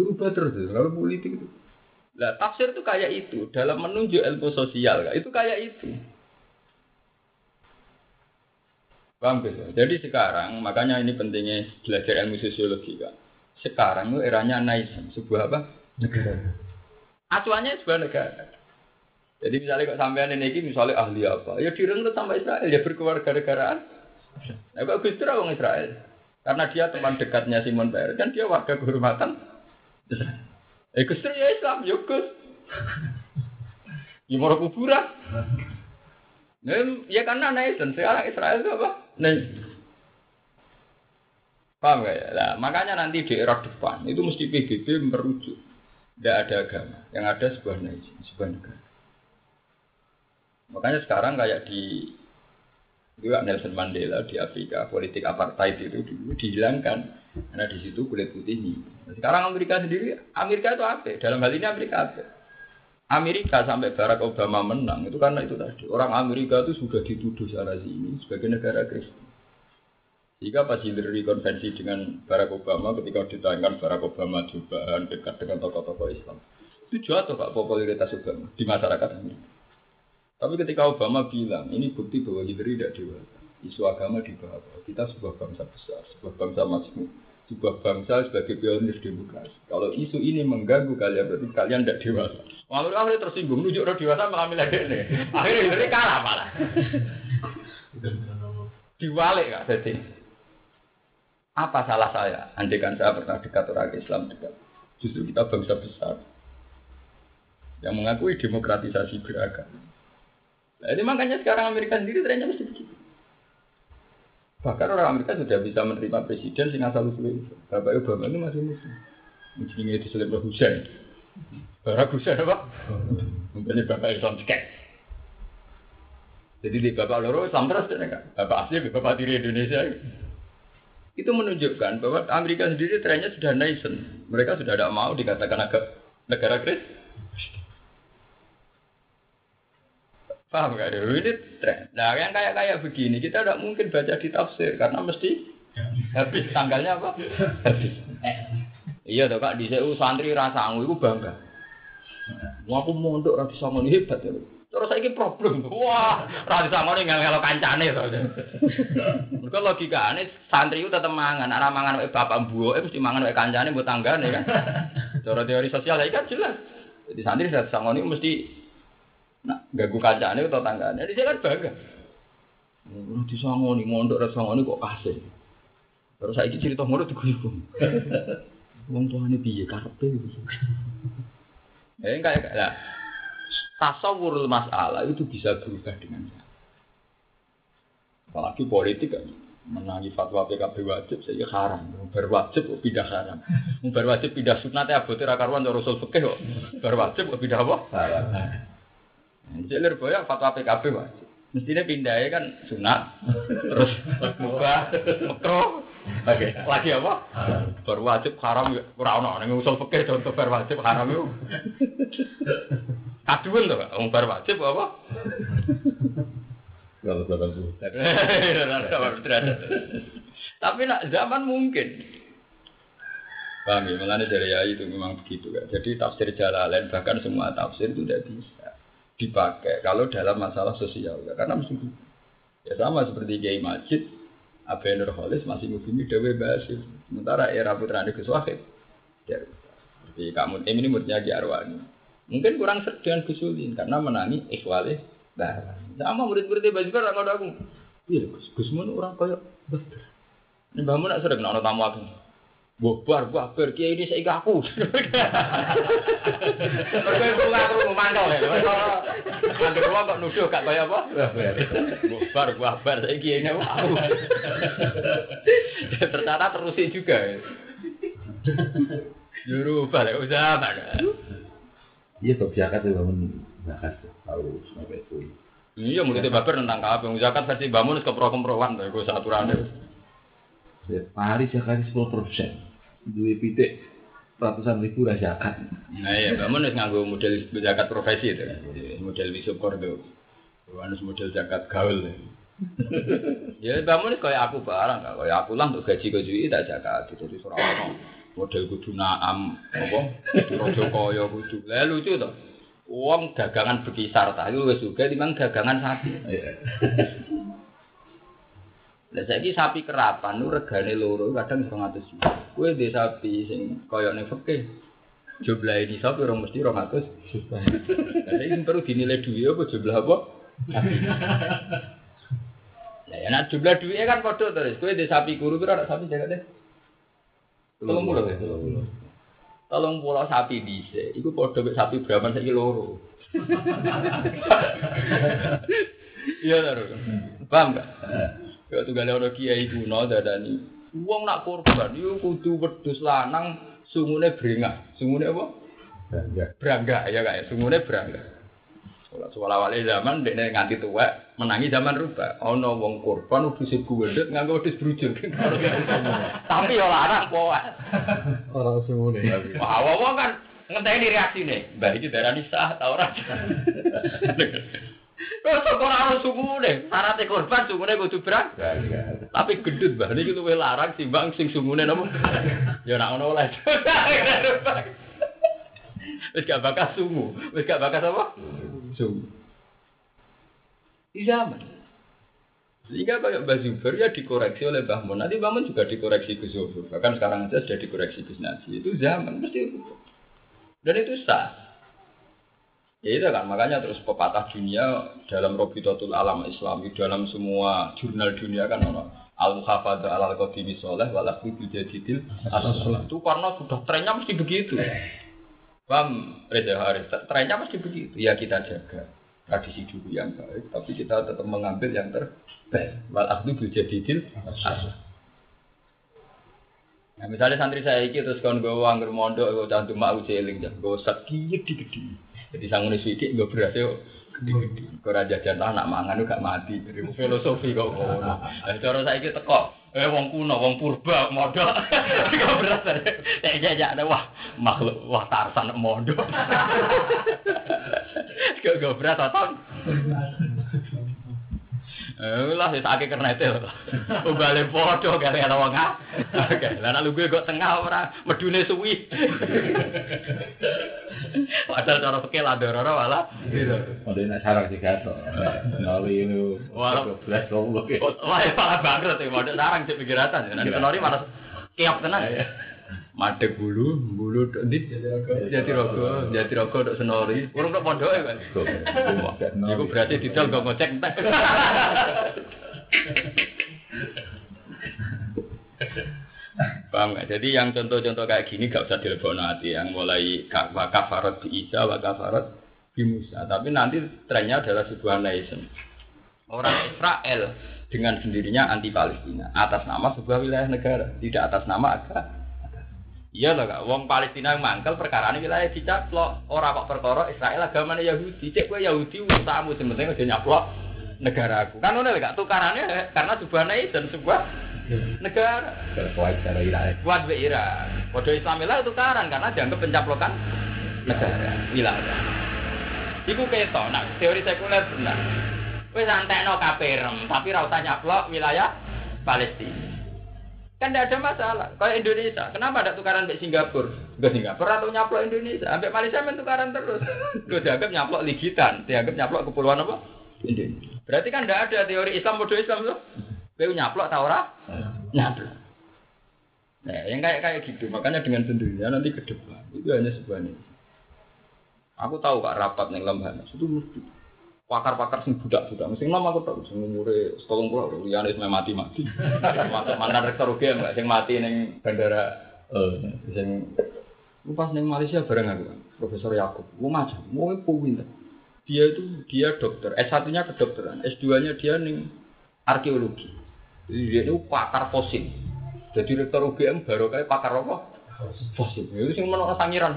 Rubah terus, kalau politik itu. Lah tafsir itu kayak itu dalam menunjuk ilmu sosial, itu kayak itu. Paham gitu? Jadi sekarang makanya ini pentingnya belajar ilmu sosiologi kan. Sekarang itu eranya naisan, sebuah apa? Negara. Acuannya sebuah negara. Jadi misalnya kok sampean ini misalnya ahli apa? Ya direngut sama Israel, ya berkeluarga negaraan. Nah, kok Gus Dur orang Israel? Karena dia teman dekatnya Simon Peres, kan dia warga kehormatan. Eh Gus ya Islam, ya Gus. Ya mau kuburan. Nah, ya karena nation, sekarang Israel itu apa? Nation. Paham gak ya? Nah, makanya nanti di era depan itu mesti PBB merujuk. Tidak ada agama, yang ada sebuah nation, sebuah negara. Makanya sekarang kayak di juga Nelson Mandela di Afrika politik apartheid itu dulu dihilangkan karena di situ kulit putih ini. Sekarang Amerika sendiri, Amerika itu apa? Dalam hal ini Amerika apa? Amerika sampai Barack Obama menang itu karena itu tadi orang Amerika itu sudah dituduh sana sini sebagai negara Kristen. Jika pas Hillary konvensi dengan Barack Obama ketika ditayangkan Barack Obama cobaan dekat dengan tokoh-tokoh Islam itu jatuh pak popularitas Obama di masyarakat Amerika. Tapi ketika Obama bilang, ini bukti bahwa Hillary tidak dewasa. Isu agama di bawah. Kita sebuah bangsa besar, sebuah bangsa majmuk, sebuah bangsa sebagai pionir demokrasi. Kalau isu ini mengganggu kalian, berarti kalian tidak dewasa. Lalu akhirnya tersinggung, nujuk orang dewasa malah milih ini. Akhirnya Hillary kalah malah. Diwalik kak, jadi. Apa salah saya? Andai kan saya pernah dekat orang Islam dekat. Justru kita bangsa besar yang mengakui demokratisasi beragama. Nah, ini makanya sekarang Amerika sendiri trennya mesti begitu. Bahkan orang Amerika sudah bisa menerima presiden sing asal usul. Bapak Obama ini masih muslim. Mungkin itu selebih Hussein. Barack Hussein apa? Mungkin Bapak Islam cek. Jadi di Bapak Loro Islam terus kan? Bapak asli, Bapak diri Indonesia. Itu menunjukkan bahwa Amerika sendiri trennya sudah nation. Mereka sudah tidak mau dikatakan agak negara Kristen. Paham gak ini tren. Nah yang kayak kayak begini kita tidak mungkin baca di tafsir karena mesti habis tanggalnya apa? Habis. Iya toh kak di santri rasa itu bangga. Wah aku mondok rasa sama hebat ya. Terus saya problem. Wah ini nggak kalau kancane soalnya. Mereka logika ini santri itu tetap mangan. Anak mangan oleh bapak eh mesti mangan oleh kancane buat tanggane kan. Cara teori sosial ya kan jelas. Jadi santri sama ini mesti Nah, ganggu kancane atau tanggane. Jadi saya kan bangga. Oh, di sangoni mondok rasa sangoni kok kasih. Terus saya cerita ngono diguyur. Wong tuane piye karepe. Eh kayak lah. Tasawurul masalah itu bisa berubah dengan cara. Apalagi politik kan menangi fatwa PKB wajib saya haram. Berwajib kok pindah haram. Berwajib pindah sunat ya abote ra karuan Rasul fikih kok. Berwajib kok pindah apa? Haram. Jelir boya fatwa PKB wajib. Mestinya pindahnya kan sunat, terus mubah, makro, Oke. Lagi apa? Baru wajib haram ora ono ning usul fikih contoh bar wajib haram itu. Kaduan to, wong bar wajib apa? Kalau delapan puluh. Tapi nak zaman mungkin. Paham ya, mengenai dari ayat itu memang begitu kan. Jadi tafsir Jalalain bahkan semua tafsir itu tidak bisa dipakai kalau dalam masalah sosial karena mesti Ya sama seperti Kiai Majid, Abu Nurholis masih ngubungi Dewi Basir. Sementara era putranya Gus Wahid. Ya, seperti kamu ini muridnya Ki Arwani. Mungkin kurang seret dengan Gus Ulin karena menangi ikhwale Nah, sama murid-muridnya Basir orang ada aku. Iya, Gus Gus Mun orang kaya Basir. Ini Mbah Mun nak sering nak tamu aku. Bubar, bubar, kiai ini saya aku. Mereka itu aku mau mantau ya. Angger kula kok nuduh gak kaya apa? Bubar, bubar, saya kiai ini aku. Ternyata terusin juga. Juru balik usaha mana? Iya kok zakat itu bangun zakat tahu sampai itu. Iya, mulai babar tentang kabeh. Zakat versi bangun ke pro-kemproan, gue aturannya. Setiap hari zakat sepuluh persen. Dua pitik ratusan ribu lah zakat. Nah iya, bangun harus nganggo model zakat profesi itu. Model wisukor itu. Harus model zakat gaul. ya bangun kayak aku barang, kayak aku lah untuk gaji gaji tak zakat. Jadi seorang model kudu naam, apa? Rojo koyo kudu. Lah lucu tuh. Uang dagangan berkisar, tapi wes juga dimang dagangan sapi. Lah saiki sapi kerapan nu regane loro kadang 200 juta. Kowe dhe sapi sing kaya ning fikih. Jumlah ini sapi orang mesti 200 juta. Lah saiki perlu dinilai duit apa jumlah apa? Lah ya nak jumlah duitnya kan padha terus. Kowe dhe sapi kuru ada sapi jaga deh. Tolong mulu ya. Tolong pulau sapi bisa. Iku mek sapi berapa saiki loro. Iya taruh. Paham gak? Ya tunggale ana kiai kuno dadani. Wong nak korban yo kudu wedhus lanang sungune brengah. Sungune apa? Bangga. Brangga ya kak, sungune brangga. Sekolah sekolah wali zaman dekne nganti tua menangi zaman rubah. Ana wong korban wedhus guldet nganggo wedhus brujul. Tapi yo larang poa. Orang sungune. Wah, wong kan ngenteni reaksine. Mbah iki darani sah ta ora? Terus kok ora ono sungune, syaratnya korban sungune kudu brang. Tapi gendut mbah niki luwih larang timbang sing sungune napa? Ya ora ono oleh. Wis gak bakas sungu, wis gak bakas apa? Di zaman. Sehingga kayak Mbak Zuber ya dikoreksi oleh Mbah Mun. Nanti Mbah Mun juga dikoreksi Gus Zuber. Bahkan sekarang aja sudah dikoreksi Gus Nasi. Itu zaman mesti itu. Dan itu sah. Ya itu kan makanya terus pepatah dunia dalam Robitotul Alam Islami dalam semua jurnal dunia kan ono al muhafadzah al qadimi soleh walaku bijadidil asal itu karena sudah trennya mesti begitu. Paham Reza Haris? Trennya mesti begitu. Ya kita jaga tradisi dulu yang baik, tapi kita tetap mengambil yang terbaik. Walaku bijadidil asal. Nah, misalnya santri saya iki terus kon gue anggur mondok, gue cantum mak uceling, gue sakit gede Jadi sangune sithik nggo beras yo gede-gede. Kok ora jajan anak mangan gak mati. Filosofi kok. Lah cara saiki teko Eh wong kuno, wong purba modal. Gak beras. Nek jajak ada wah makhluk wah tarsan modal. Gak gak beras atau Eh lah wis akeh kernete lho. Ubale padha kare ana wong ah. Lah nek lugu kok tengah ora medune suwi. Padahal cara fikih lah dororo malah gitu. Ada nak sarang sih gato. Noli itu. Walau- belas goblok. Wah, ya malah bangkrut ya, model sarang sih pikiratan. Nanti kenori malah kiok tenan. Madeg bulu, bulu dit jati rogo, jati rogo dok senori. Urung dok pondok ya kan. Iku berarti didol gak ngecek entek. Paham nggak? Jadi yang contoh-contoh kayak gini gak usah dilebokno hati. Yang mulai ka- wa kafarat bi Isa, wa kafarat bi Musa. Tapi nanti trennya adalah sebuah nation. Orang Israel dengan sendirinya anti Palestina atas nama sebuah wilayah negara, tidak atas nama agama. Iya loh kak, wong Palestina yang mangkel perkara ini wilayah dicaplok orang kok perkara Israel agamanya Yahudi, cek gue Yahudi usahamu sementing udah nyaplok negara aku. Kan udah gak tukarannya karena sebuah nation, sebuah negara. Terkuat cara ilah. Kuat be Iran. Kode Islam lah tukaran karena dianggap pencaplokan negara wilayah. Iku keto, nah teori sekuler benar. Wis antekno kaperem, tapi ra usah nyaplok wilayah Palestina. Kan tidak ada masalah. Kayak Indonesia, kenapa ada tukaran sampai Singapura? Ke Singapura atau nyaplok Indonesia? Sampai Malaysia main tukaran terus. Gue dianggap nyaplok ligitan, dianggap nyaplok kepulauan apa? Indonesia. Berarti kan tidak ada teori Islam bodoh Islam tuh. Kau nyaplok tau ora? Nyaplok. Nah, yang kayak kayak gitu, makanya dengan sendirinya nanti ke depan itu hanya sebuah ini. Aku tahu kak rapat nih lembaga itu mesti pakar-pakar sing budak-budak. Mesti nama aku tahu sing umure setolong pulau, liane wis mati-mati. Masuk mantan rektor UGM enggak sing mati ning bandara eh sing pas ning Malaysia bareng aku, Profesor Yakub. Wong macam, wong pinter. Dia itu dia dokter, S1-nya kedokteran, S2-nya dia ning arkeologi. Dia itu pakar fosil. Jadi rektor UGM baru kayak pakar apa? Fosil. Itu sing menolak sangiran.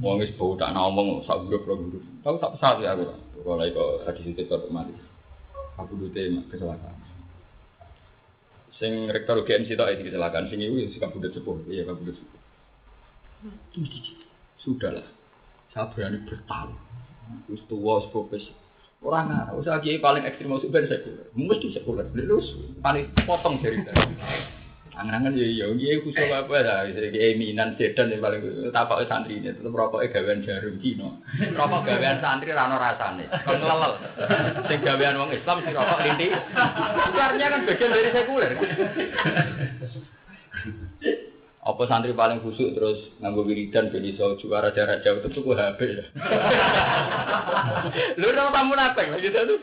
Wong wis bau tak ngomong sak grup lo grup. Tahu tak pesawat ya aku. Kalau itu hadis itu kemari. Aku dute kecelakaan. Sing rektor UGM sih tak kecelakaan. Sing itu sih kabudut sepuh. Iya kabudut sepuh. Sudahlah. Saya berani bertaruh. Wis tuwa sepopes. Ora ngarep, usah kiai paling ekstrim ben sekuler. Mesti sekuler. Terus paling potong dari tadi. Angan-angan ya iya, kiai khusus apa lah, kiai minan sedan yang paling tapak santri ini, tetap rokoknya gawean jarum Cina. Rokok gawean santri rano rasane, kon ngelel. Sing gawean wong Islam si rokok linti. Itu artinya kan bagian dari sekuler. Apa santri paling khusuk terus nganggo wiridan ben iso juara jarak jauh itu ku HP ya. Lu ora tamu napeng lagi tuh.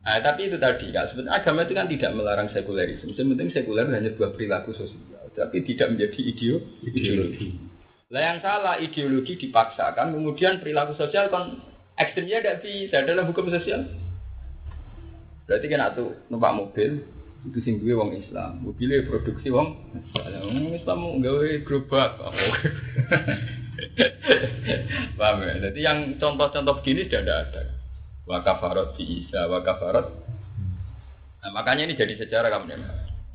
Nah, tapi itu tadi, kan, sebenarnya agama itu kan tidak melarang sekulerisme. Penting sekuler hanya sebuah perilaku sosial, tapi tidak menjadi ideo, ideologi. Lah yang salah ideologi dipaksakan, kemudian perilaku sosial kan ekstrimnya tidak bisa dalam hukum sosial. Berarti kan tuh numpak mobil, itu sing duwe wong Islam. Mobilnya produksi wong Wong Islam gawe gerobak. Paham ya? Jadi yang contoh-contoh begini sudah ada. Wa kafarat fi Isa wa kafarat. Nah, makanya ini jadi sejarah kamu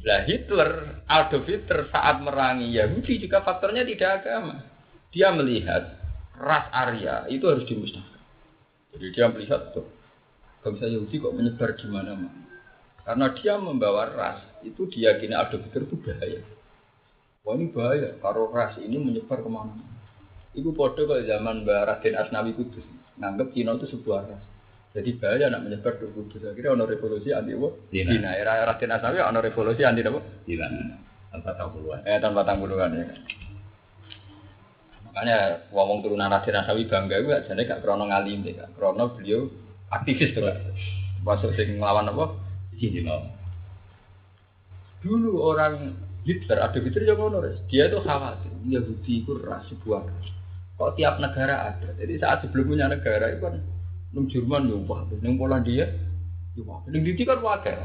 Lah Hitler, Adolf Hitler saat merangi Yahudi juga faktornya tidak agama. Dia melihat ras Arya itu harus dimusnahkan. Jadi dia melihat tuh, bangsa Yahudi kok menyebar di mana-mana. Karena dia membawa ras, itu diyakini ada pikir itu bahaya. Wah ini bahaya, kalau ras ini menyebar ke mana Itu podo kalau zaman Mbak Raden Asnawi Kudus, nganggep Cina itu sebuah ras. Jadi bahaya nak menyebar ke Kudus. Akhirnya ada revolusi anti apa? Cina. Era Raden Asnawi ada revolusi anti apa? Cina. Tanpa tahu puluhan. Eh tanpa tahu puluhan ya. Makanya ngomong turunan Raden Asnawi bangga gue, jadi gak krono ngalim deh, krono beliau aktivis tuh. Masuk sing ngelawan apa? Cina. Dulu orang Hitler, ada Hitler yang ngono Dia itu khawatir, Yahudi itu ras sebuah. Kok tiap negara ada. Jadi saat sebelum punya negara itu kan nung Jerman yo wah, nung Polandia yo wah. Nung Didi kan wakil.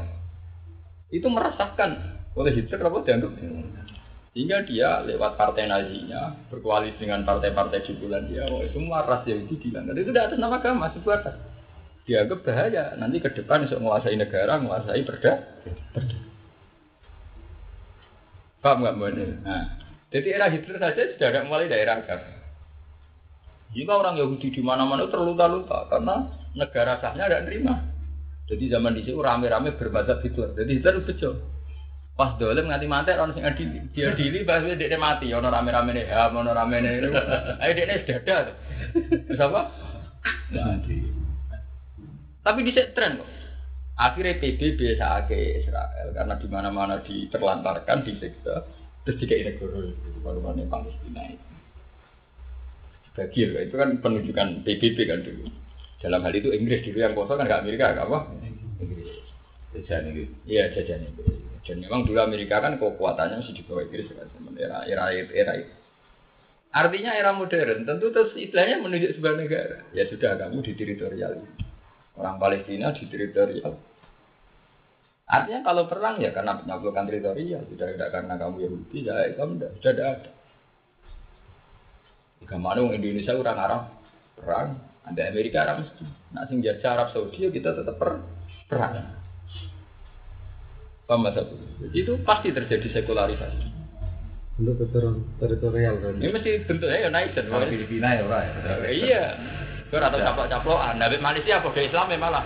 Itu merasakan oleh Hitler apa dianggap sehingga dia lewat partai nazinya berkoalisi dengan partai-partai di bulan dia oh, itu ras Yahudi bilang itu tidak atas nama agama ras dianggap bahaya. Nanti ke depan untuk menguasai negara, menguasai perda. Paham nggak benar? Nah, jadi era Hitler saja sudah ada mulai daerah agama. Jika orang Yahudi di mana-mana terluka-luka karena negara sahnya tidak terima. Jadi zaman di situ rame-rame berbazar Hitler. Jadi Hitler bejo. Pas dolim nganti mati orang sing adili. Dia adili pas dia mati. Ono rame-rame nih, ya, ono rame nih. Ayo dia sudah ada. Terus apa? Mati. Tapi di tren kok. Akhirnya PBB ke Israel karena di mana-mana diterlantarkan, disiksa, terus tiga negara itu baru Palestina itu. Bagi itu kan penunjukan PBB kan dulu. Dalam hal itu Inggris dulu yang kosong kan nggak Amerika, nggak apa? Inggris. Jajan Inggris. Iya jajan Inggris. Dan memang dulu Amerika kan kekuatannya masih di bawah Inggris kan, era era era itu. Artinya era modern tentu terus istilahnya menunjuk sebuah negara. Ya sudah kamu di teritorial. Orang Palestina di teritorial. Artinya kalau perang ya karena penyablokan teritorial, tidak ada karena kamu Yahudi, ya kamu tidak, sudah ada. Jika mana Indonesia orang Arab perang, ada Amerika Arab mesti. Nah, sing jajah Arab Saudi ya kita tetap per perang. Paham Itu pasti terjadi sekularisasi. Bentuk teritorial kan? Ini mesti bentuknya ya naik dan Filipina ya, Pak. Iya. Kau atau caplok-caplokan. Nabi Malaysia apa Islam ya malah.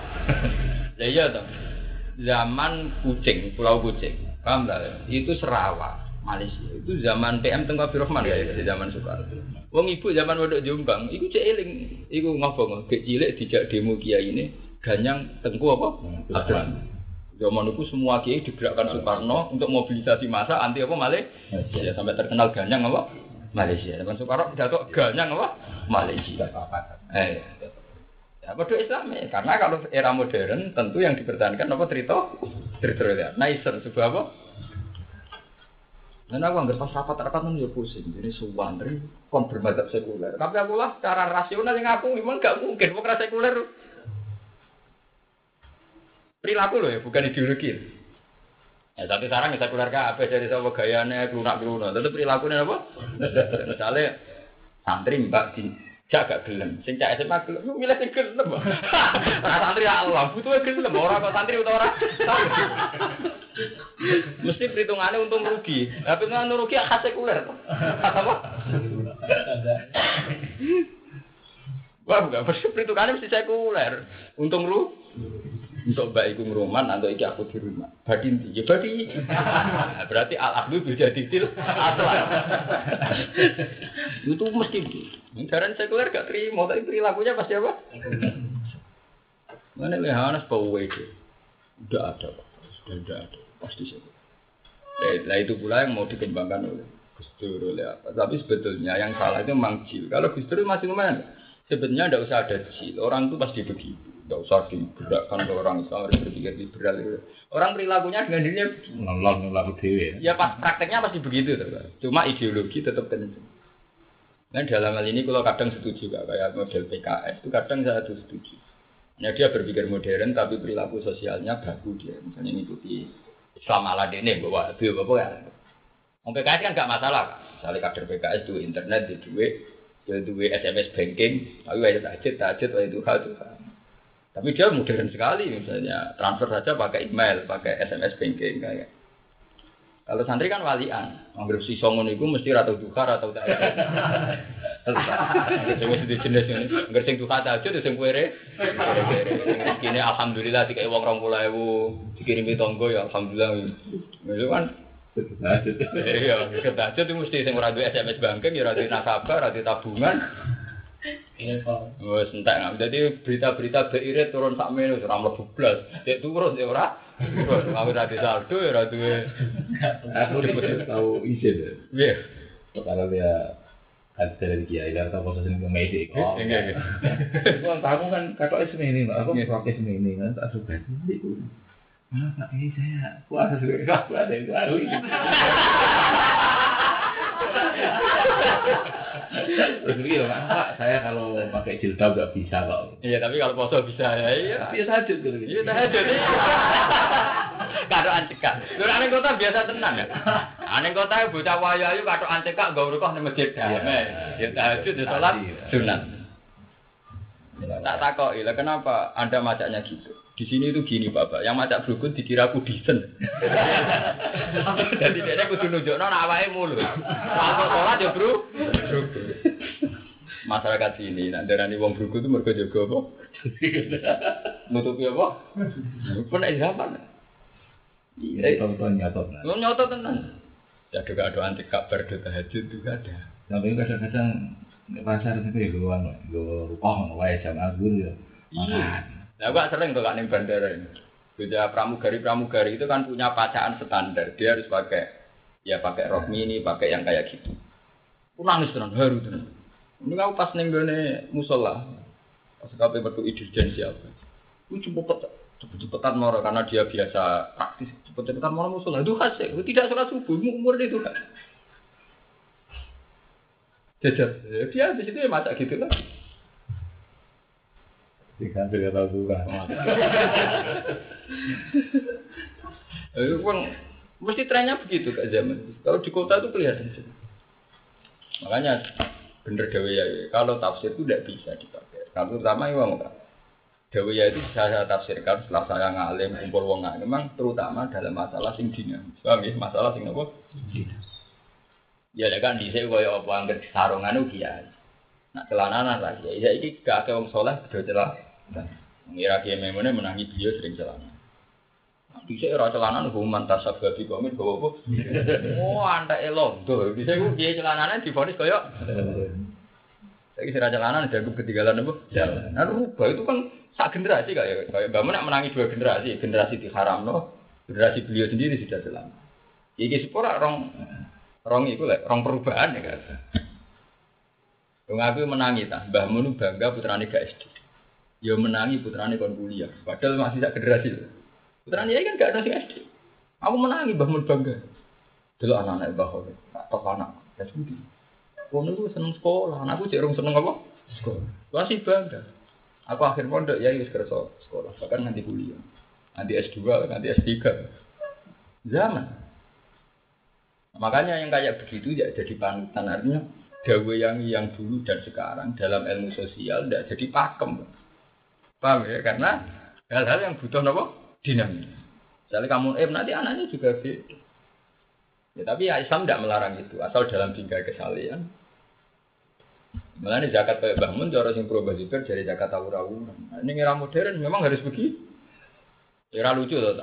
Ya iya toh. Zaman kucing, Pulau Kucing. Paham tak? Itu Sarawak. Malaysia. Itu zaman PM Tengku Abdul Rahman ya, zaman Soekarno. Wong ibu zaman Waduk Jombang, iku cek eling, iku ngapa Gek cilik dijak demo kiai ini ganyang Tengku apa? Abdul Rahman. Zaman itu semua kiai digerakkan Soekarno untuk mobilisasi massa anti apa Malaysia. Ya, sampai terkenal ganyang apa? Malaysia. Zaman Soekarno pidato ganyang apa? Malaysia. Eh, Ya, bodoh Islam ya. Karena kalau era modern tentu yang dipertahankan apa cerita teritorial. Nicer sebuah apa? Dan aku anggap pas rapat-rapat itu ya pusing. Jadi suwandri kon bermadhab sekuler. Tapi aku lah secara rasional yang aku memang gak mungkin bukan sekuler. Perilaku loh ya, bukan ideologi. Ya, tapi sekarang kita keluar apa jadi sama gayanya kelunak kelunak. Tentu perilakunya apa? Misalnya santri mbak di jaga gelem. Sing cak SMA gelem, milih sing gelem. Ora santri Allah, butuh gelem ora kok santri utawa ora. Mesti perhitungannya untung rugi. Tapi perhitungan rugi khas sekuler. Apa? Wah, enggak mesti perhitungannya mesti sekuler. Untung lu untuk mbak iku ngruman atau iki aku di rumah. Badi ndi? Ya badi. Berarti al aklu bisa titil asal. Itu mesti Jaran sekuler gak terima, tapi perilakunya pasti apa? Mana lehanas bau itu? Udah ada, Pak. Sudah tidak ada, pasti sekuler. Nah, itu pula yang mau dikembangkan oleh Gus Dur oleh apa. Tapi sebetulnya yang salah itu memang jil. Kalau Gus Dur masih lumayan. Sebenarnya tidak usah ada jil. Orang itu pasti begitu. Tidak usah digerakkan ke orang Islam harus berpikir liberal. Orang perilakunya dengan dirinya ngelon lalu dewi. Ya pas prakteknya pasti begitu. Cuma ideologi tetap kenceng. Nah dalam hal ini kalau kadang setuju kak, kayak model PKS itu kadang saya tuh setuju. Nah dia berpikir modern tapi perilaku sosialnya bagus dia. Misalnya ngikuti Islam ala dene bawa itu apa ya. Om PKS kan gak masalah kak. Misalnya kader PKS itu internet di duit, dia duit SMS banking, tapi wajib tajud, tajud, wajib hal Tuhan. Tapi dia modern sekali misalnya transfer saja pakai email, pakai SMS banking kayak. Kalau santri kan walian, anggap si songon itu mesti ratu duka atau tak. Sing mesti jenis ini, anggap sing duka aja sing kuere. Kini alhamdulillah tiga uang rong puluh ewu dikirimi tonggo ya alhamdulillah. Itu kan Iya, kita aja tuh mesti sing ora SMS banking ya ora nasabah, ora tabungan. Iya, Pak. Wes entek. Jadi berita-berita BIR turun sak menu ora mlebu blas. Dek turun ya ora. Aku ora di saldo ya duwe. Aku tahu izin. Iya. Kalau dia ada dari kiai dan tahu proses ini medik. Oh, enggak. Kan tahu kan kata isme ini, aku pakai isme ini kan tak suka itu. Ah, Pak ini saya puasa juga, aku ada yang baru. Terus Pak, saya kalau pakai jilbab gak bisa kok. Iya, tapi kalau poso bisa ya. Iya. Biasa aja gitu. Iya, tahajud. Kado ancekak. Lho aneh kota biasa tenan ya. Aneh kota bocah wayayu kado ancekak gak urukah ning masjid damai. Ya tahajud ya salat sunat. Tak takoki, lah kenapa Anda macaknya gitu? Di sini itu gini Bapak, yang macak brukut dikira kudisen. Jadi dia kudu nunjukno nek awake mulu. Waktu sholat ya bro, Masyarakat sini, nak darani wong brukut itu mergo jaga apa? Nutupi apa? Pun nek zaman. Iya, tonton nyotot. Lu nyotot tenan. Ya juga ada anti kabar do tahajud juga ada. Tapi kadang-kadang di pasar itu ya gue gue rupah wae jam azhur ya. Makan. Nah, gua sering tuh kan bandara ini. Beda pramugari-pramugari itu kan punya pacaan standar. Dia harus pakai ya pakai rok mini, pakai yang kayak gitu. Aku nangis tenan, haru tenan. Ini aku pas nenggone musola. Pas kape metu dirjen siapa. Aku cepet cepet-cepetan moro karena dia biasa praktis cepet-cepetan moro musola. Itu khas ya. Tidak sholat subuh, umur itu kan. Jajar. Dia di situ ya masak gitu kan. Tiga tiga tahun juga. Itu kan mesti trennya begitu kak zaman. Kalau di kota itu kelihatan sih. Makanya bener Dewi ya, kalau tafsir itu tidak bisa dipakai. Kalau terutama yang enggak. Dewi ya itu saya tafsirkan setelah saya ngalim kumpul wong ngalim, memang terutama dalam masalah sing dinamis. Paham ya? Masalah sing apa? Ya kan di sini kaya apa angker sarungan itu kiai. Nah celananan lagi. Ya ini gak ada wong soleh bedo celah. Mengira kiai memone menangi beliau sering celana. Bisa ora celanan hukuman tasab babi komit gowo apa? Oh, anda elondo. Bisa ku dia celanane difonis koyo saya kira jalanan dianggap ketinggalan apa? Jalan. Nah, rubah itu kan sak generasi kayak kayak bangun menangi dua generasi, generasi diharam no, generasi beliau sendiri sudah jalan. Iki sepura rong rong itu lah, rong perubahan ya kan. Wong aku menangi ta, Mbah Mun bangga putrane gak SD. Ya menangi putrane kon kuliah, padahal masih sak generasi. Putrane ya kan gak ada sing SD. Aku menangi Mbah Mun bangga. Delok anak-anak Mbah Mun, tak tok anak. Ya sudah. Wong itu seneng sekolah, anakku cek seneng apa? Sekolah. Masih bangga. Aku akhir pondok ya wis kerja sekolah, bahkan nanti kuliah. Nanti S2, nanti S3. Zaman. Makanya yang kayak begitu ya jadi panutan artinya dawe yang yang dulu dan sekarang dalam ilmu sosial tidak jadi pakem. Paham ya? Karena hal-hal yang butuh apa? Dinamis. Misalnya kamu eh nanti anaknya juga beda. Ya, tapi ya Islam tidak melarang itu, asal dalam tinggal kesalian. Malah ini zakat kayak bangun, cara sing pro basibir dari zakat tawurawuran. Nah, ini era modern memang harus begitu. Era lucu loh?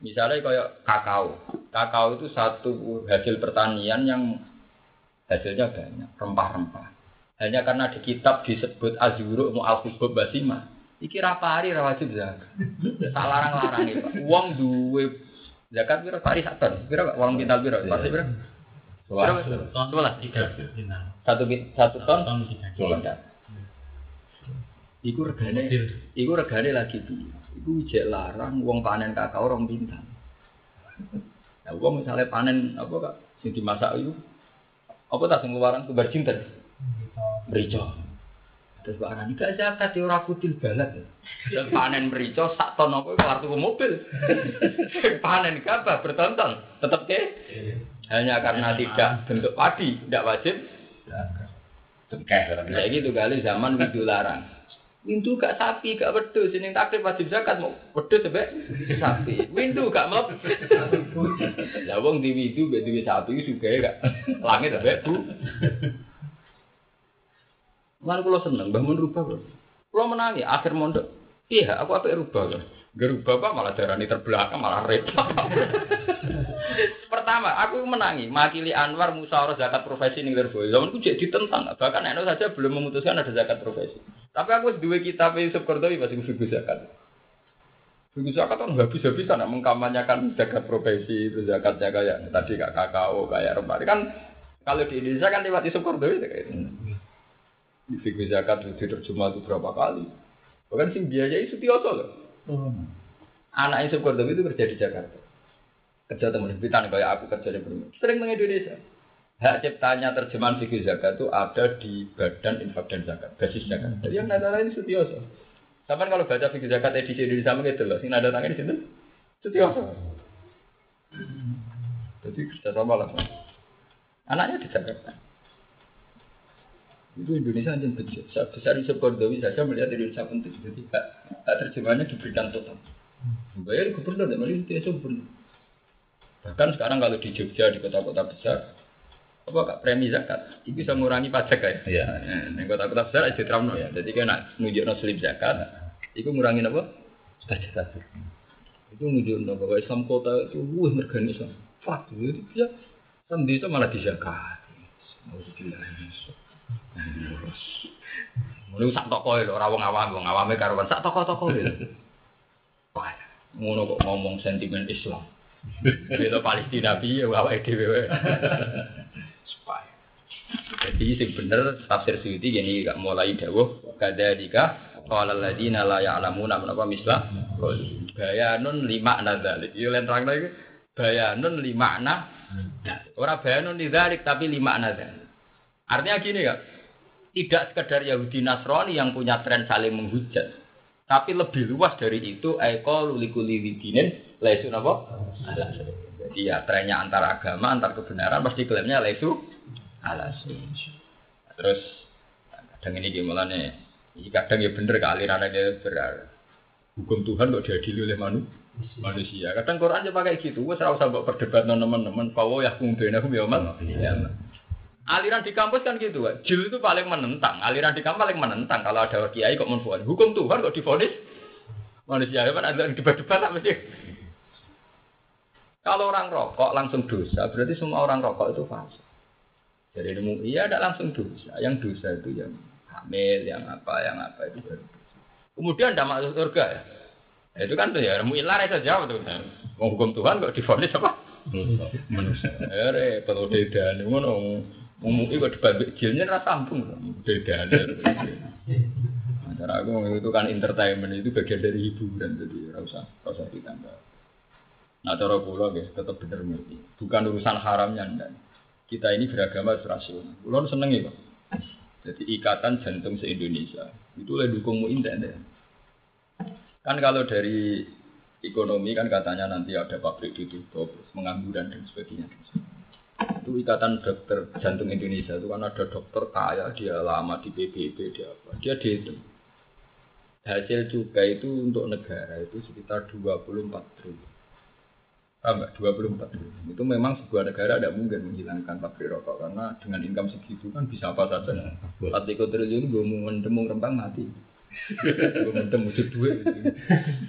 Misalnya kayak kakao. Kakao itu satu hasil pertanian yang hasilnya banyak, rempah-rempah. Hanya karena di kitab disebut azuru mu basima. Iki rapari rawajib zakat. Tak larang-larang itu. Uang duwe Zakat piro pari sak ton. Piro uang kintal piro? Pasti piro? Sebelas tiga. Satu satu ton. Ton Iku regane, iku regane lagi di, Iku jek larang uang panen kakao orang bintang. Nah, uang misalnya panen apa kak? Sing dimasak itu apa tak sing luaran tuh cinta? Berico. Terus Pak Arani gak zakat ya ora kutil banget. Dan panen merica sak ton apa kelar tuku mobil. panen gabah bertonton tetap ke. Hanya karena tidak bentuk padi, tidak wajib. Cengkeh. Ya gitu kali zaman widu larang. Windu gak sapi, gak wedhus, sing takrif wajib zakat mau wedhus sampe sapi. Windu gak mlep. Lah wong di windu mbek duwe sapi juga gak langit sampe bu. Malah kalau seneng, bangun rubah kok. Kalau menangi, akhir mondok, iya aku apa rubah kan. Gerubah apa malah darani terbelakang malah repot. Pertama, aku menangi, makili Anwar musyawarah zakat profesi ning. Zaman aku jadi ditentang, bahkan Eno saja belum memutuskan ada zakat profesi. Tapi aku dua kitab Yusuf Kordowi masih figur zakat. Figur zakat kan habis-habisan nak mengkampanyekan zakat profesi itu zakatnya kayak tadi kayak kakao, kayak rempah. Kan kalau di Indonesia kan lewat Yusuf Kordowi kayak itu. Fikih zakat itu terjemah itu berapa kali. Bahkan sing biayai Sutioso loh. Hmm. Anak Yusuf Kordowi itu kerja di Jakarta. Kerja teman Britan kayak aku kerja di Brunei. Sering meng Indonesia. Hak ciptanya terjemahan fikih zakat itu ada di Badan Infak dan Zakat, basis zakat. Jadi yang nada ini Sutioso. Sama kalau baca fikih zakat edisi Indonesia gitu loh, sing nada tangan di sini Sutioso. Jadi kerja sama lah. Anaknya di Jakarta. Itu Indonesia hanya besar. Besar di Kordowi saja melihat Indonesia penting. Jadi hak, hak terjemahannya diberikan total. Bayar gubernur, tidak melihat itu gubernur. Bahkan sekarang kalau di Jogja, di kota-kota besar, apa kak premi zakat, itu bisa mengurangi pajak ya. Iya. Nah, kota-kota besar aja teramno ya. Jadi kan nak nunjuk slip zakat, itu mengurangi apa? Pajak. Itu nunjuk bahwa Islam kota itu wah mergani Islam. Itu bisa. Kan desa malah dizakat. Alhamdulillah. Lu sak toko lho, ora wong awam, wong awame karuan sak toko-toko lho. Wah, ngono kok ngomong sentimen Islam. Bela Palestina piye awake dhewe. Supaya. Jadi sing bener tafsir Suyuti gini gak mulai dawuh kadzalika qala alladziina la ya'lamuna menapa mislah bayanun lima nadzalik. Yo len terang lagi bayanun lima na ora bayanun lidzalik tapi lima nadzalik. Artinya gini ya, tidak sekedar Yahudi Nasrani yang punya tren saling menghujat, tapi lebih luas dari itu eko lulikuli widinin lesu apa? Jadi ya trennya antar agama, antar kebenaran pasti klaimnya lesu alas. Terus kadang ini gimana nih? Kadang ya bener aliran aja berar. Hukum Tuhan kok diadili oleh manusia manusia. Kadang Quran aja pakai gitu. Wes ora usah berdebat teman-teman. Bahwa ya kumbenakum ya mal. Aliran di kampus kan gitu, Jil itu paling menentang. Aliran di kampus paling menentang kalau ada kiai kok menfonis. Hukum Tuhan kok difonis manusia kan ada debat-debat apa sih? Kalau orang rokok langsung dosa, berarti semua orang rokok itu fasik. Jadi ilmu iya ada langsung dosa. Yang dosa itu yang hamil, yang apa, yang apa itu baru dosa. Kemudian tidak masuk surga ya. Ya, itu kan tuh ya ilmu ilah itu jawab tuh. Hukum Tuhan kok difonis apa? Manusia. Ya repot udah ngono. Ngomong kok dibalik jilnya rasa ampun. Beda Cara aku itu kan entertainment itu bagian dari hiburan jadi ora usah ditambah. Nah cara kula guys tetap bener ngerti. Bukan urusan haramnya ndak. Kita ini beragama rasional. Kula seneng ya. Jadi ikatan jantung se-Indonesia itu oleh dukung muin ya. Kan kalau dari ekonomi kan katanya nanti ada pabrik ditutup, pengangguran dan sebagainya. Itu ikatan dokter jantung Indonesia itu kan ada dokter kaya, dia lama di PBB, dia apa? Dia dihitung hasil cukai itu untuk negara itu sekitar 24 triliun. Paham 24 triliun. Itu memang sebuah negara tidak mungkin menghilangkan pabrik rokok karena dengan income segitu kan bisa apa saja. 4 triliun gue mau mendemung rempang mati. gue mendem wujud duit.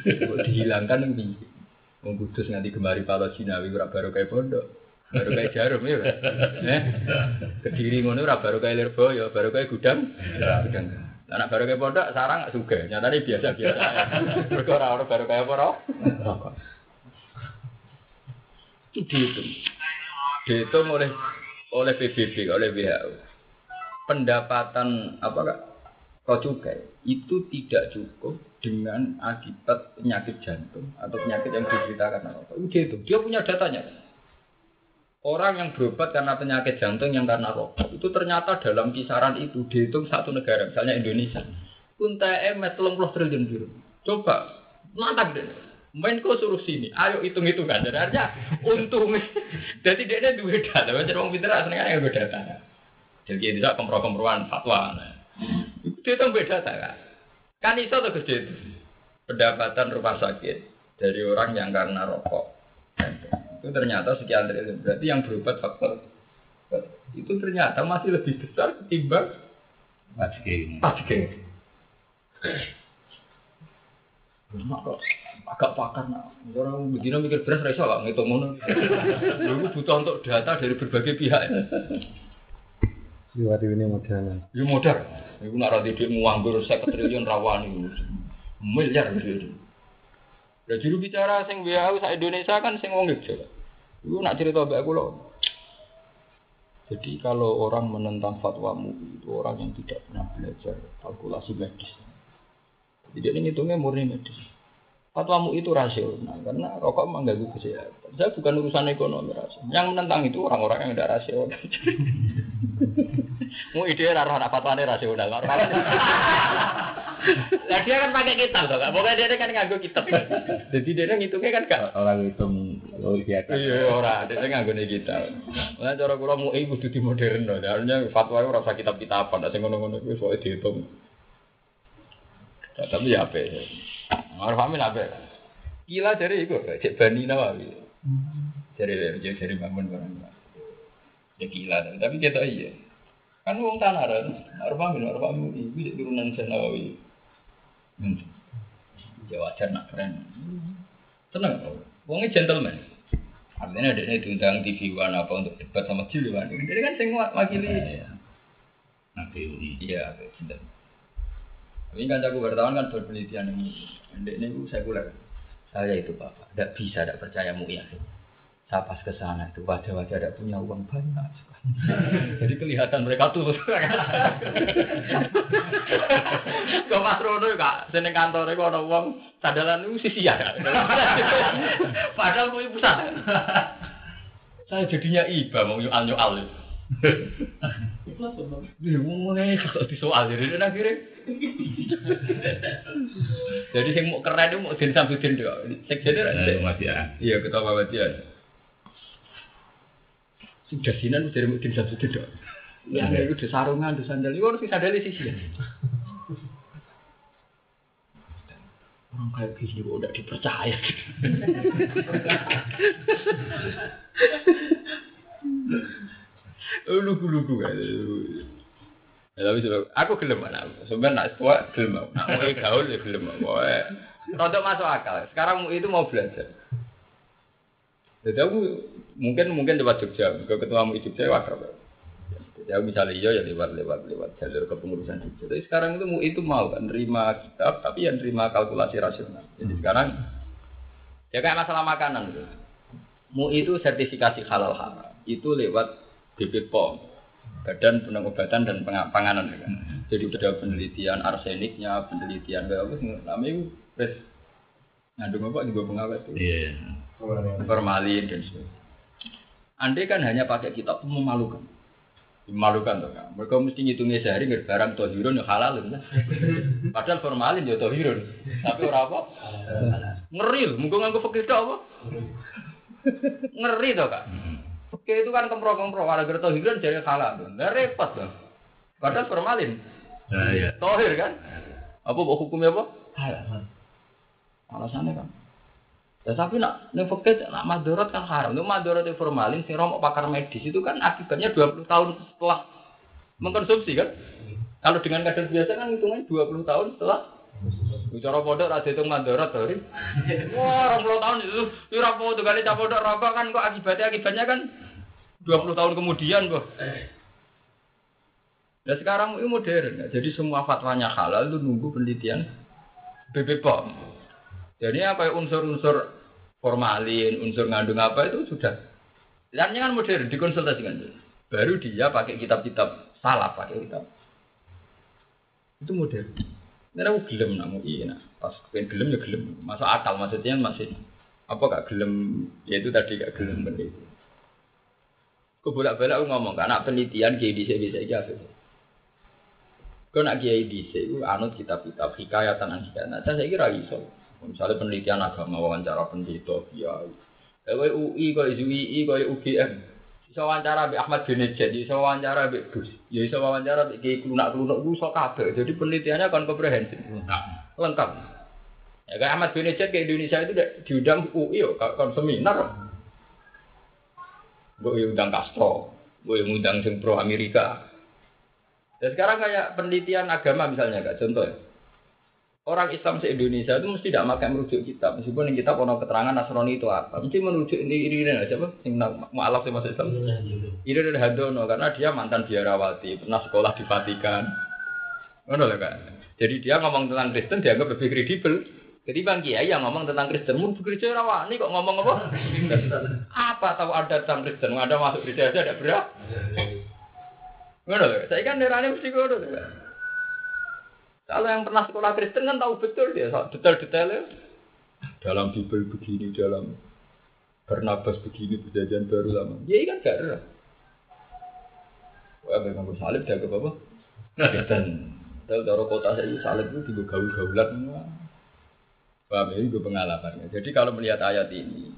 Gue dihilangkan yang Wong kudus nganti gemari palo Cinawi ora baru kayak pondok. Baru kayak jarum ya. Eh? Kediri ngono ora baru kayak Lirboyo, baru kayak gudang. Gudang. Anak baru kayak pondok sarang suka. Nyata ini biasa biasa. Mereka orang baru kayak apa Itu dihitung. Dihitung oleh oleh PBB, oleh WHO. Pendapatan apa kak? Kau cukai itu tidak cukup dengan akibat penyakit jantung atau penyakit yang rokok. Itu itu. Dia punya datanya. Orang yang berobat karena penyakit jantung yang karena rokok itu ternyata dalam kisaran itu dihitung satu negara, misalnya Indonesia. Unta emet 30 triliun biru. Coba mantap deh. Menko suruh sini, ayo hitung hitung kan. Jadi artinya untung. Jadi dia ada dua data. Macam orang pintar aslinya yang beda data. Jadi dia bisa kemproh-kemprohan fatwa. Itu itu beda data kan. Kan itu tuh gede itu. Pendapatan rumah sakit dari orang yang karena rokok itu ternyata sekian triliun. Berarti yang berobat faktor. Itu ternyata masih lebih besar ketimbang Pajke. Pajke. agak pakar nak. Orang begini mikir beras rasa lah ngitung mana Lalu butuh untuk data dari berbagai pihak. Siwati ini modal. Ya modal. Itu nak rati dia nganggur saya triliun rawan itu miliar. gitu Lah juru bicara sing WHO sa Indonesia kan sing wong Jogja. Iku nak cerita mbak kula. Jadi kalau orang menentang fatwa MUI itu orang yang tidak pernah belajar kalkulasi medis. Jadi ini ngitungnya murni medis. Fatwa MUI itu rasional karena rokok mengganggu kesehatan. Saya bukan urusan ekonomi rasional. Yang menentang itu orang-orang yang tidak rasional. Mau ide rara anak fatwane rasional. Lah dia kan pakai kitab toh, Pokoknya dia kan nganggo kitab. Jadi dia ngitungnya kan gak orang hitung luar biasa. Iya ora, dia nganggo nih kitab. Nah cara kula mau ibu di modern loh. Artinya fatwa ora usah kitab-kitaban, sing ngono-ngono kuwi soal dihitung. Tapi ya apa? Arif Amin apa? Gila dari itu, cek Bani Nawawi. Dari dari bangun barang. Ya gila, tapi kita iya. Kan wong tanah kan, Arif Amin, Arif Amin ini turunan Nawawi. Hmm. Ya wajar nak keren. Tenang, wongnya gentleman. Artinya ada ini diundang TV One apa untuk debat sama Jil One. Jadi kan saya wakili. Nanti ini. Iya, gentleman. Ini kan aku bertahun kan berpenelitian ini. Ini ini sekuler. Saya itu bapak, tidak bisa, tidak percaya mu ya. Saya pas ke sana itu wajah-wajah tidak punya uang banyak. Jadi kelihatan mereka tuh. Kau Mas Rono kak, seneng kantor itu ada uang sadalan itu sisi ya. Padahal mau pusat. Saya jadinya iba mau nyual nyual. Iya, mulai kok di soal jadi akhirnya. Jadi yang mau keren itu mau jadi sampai jadi Sekjen itu masih ya. Iya, ketua Muhammadiyah. Sudah sinan dari Mudin Samsudin dok. Ya, itu di sarungan, di sandal. Itu harus sandal di sisi. Orang kayak gini kok udah dipercaya. Lugu-lugu kan. Ya, tapi coba, aku gelem mana? Sebenarnya nak tua gelem. Nak mau gaul ya gelem. Pokoknya, Rodok masuk akal. Sekarang itu mau belajar. Jadi aku mungkin mungkin lewat Jogja, ke ketua MUI Jogja ya wakrab. Jadi aku misalnya iya ya lewat lewat lewat jalur kepengurusan Jogja. Tapi sekarang itu MUI itu mau kan nerima kitab, tapi yang nerima kalkulasi rasional. Jadi sekarang ya kayak masalah makanan gitu. MUI itu sertifikasi halal haram itu lewat BPOM, Badan Pengobatan dan Panganan ya kan. Jadi ada penelitian arseniknya, penelitian apa namanya itu ngandung apa juga pengawet itu Iya. formalin dan sebagainya. Andai kan hanya pakai kitab itu memalukan. Memalukan tuh kan. Mereka mesti ngitungnya sehari nggak barang tohirun yang halal kan. Padahal formalin ya tohirun. Tapi orang apa? Ngeri loh. Mungkin fakir tok apa? Ngeri tuh kak. Oke itu kan kempro-kempro. Ada gerto tohirun jadi halal tuh. Nggak repot tuh. Padahal formalin. Nah, iya. Tohir kan? Apa hukumnya apa? Halal. Alasannya kan. Ya, tapi nak ning fikih nak madorot kan haram. Itu madorot yang formalin sing romok pakar medis itu kan akibatnya 20 tahun setelah mengkonsumsi kan. Kalau dengan kadar biasa kan hitungannya 20 tahun setelah Bicara pondok ra dihitung madorot to. Ri. Wah, 20 tahun itu ora tuh kali cah pondok rokok kan kok akibatnya akibatnya kan 20 tahun kemudian kok. Nah sekarang ini modern, jadi semua fatwanya halal itu nunggu penelitian BPOM. Jadi apa ya, unsur-unsur formalin, unsur ngandung apa itu sudah. Dan kan modern dikonsultasikan. Baru dia pakai kitab-kitab salah pakai kitab. Itu modern. Ini aku gelem namu iya, pas pengen gelem ya gelem. Masuk akal maksudnya masih apa gak gelem? Ya itu tadi gak gelem benda itu. Kau bolak-balik aku ngomong, karena penelitian kiai di bisa aja Kau nak kiai di itu anut kitab-kitab hikayatan dan hikayat. Nah, saya kira iso. Misalnya penelitian agama wawancara pendeta kiai. Kayak UI, kayak UII, kayak UGM. Bisa wawancara Mbak Ahmad Benejet, bisa wawancara Mbak Gus, ya bisa wawancara Mbak Kiai Klunak-Klunak, itu bisa kabeh. Jadi penelitiannya kan komprehensif, lengkap. Ya kayak Ahmad Benejet ke Indonesia itu diundang UI, kan seminar. Gue undang Castro, gue undang pro Amerika. Dan sekarang kayak penelitian agama misalnya, kak contoh ya. Orang Islam se Indonesia itu mesti tidak pakai merujuk kitab, meskipun yang kitab ono keterangan Nasrani itu apa, mesti merujuk ini ini ini siapa? Sing mualaf sing masuk Islam. Ini dari Hadono karena dia mantan biarawati, pernah sekolah di Vatikan. Ngono lah kak. Jadi dia ngomong tentang Kristen dianggap lebih kredibel. Jadi bang Kiai yang ngomong tentang Kristen, mun gereja rawani kok ngomong apa? apa tahu ada tentang Kristen? Ada masuk gereja aja ada berapa? Ngono lho. Saya kan nerane mesti ngono lho. Kalau yang pernah sekolah Kristen kan tahu betul dia detail-detailnya. Dalam Bible begini, dalam Barnabas begini, perjanjian baru lama. Dia kan gak ada. Wah, memang gue salib jaga apa? Kristen. Tahu taruh kota saya salib itu juga gaul-gaulan. Paham ini gue pengalamannya. Jadi kalau melihat ayat ini,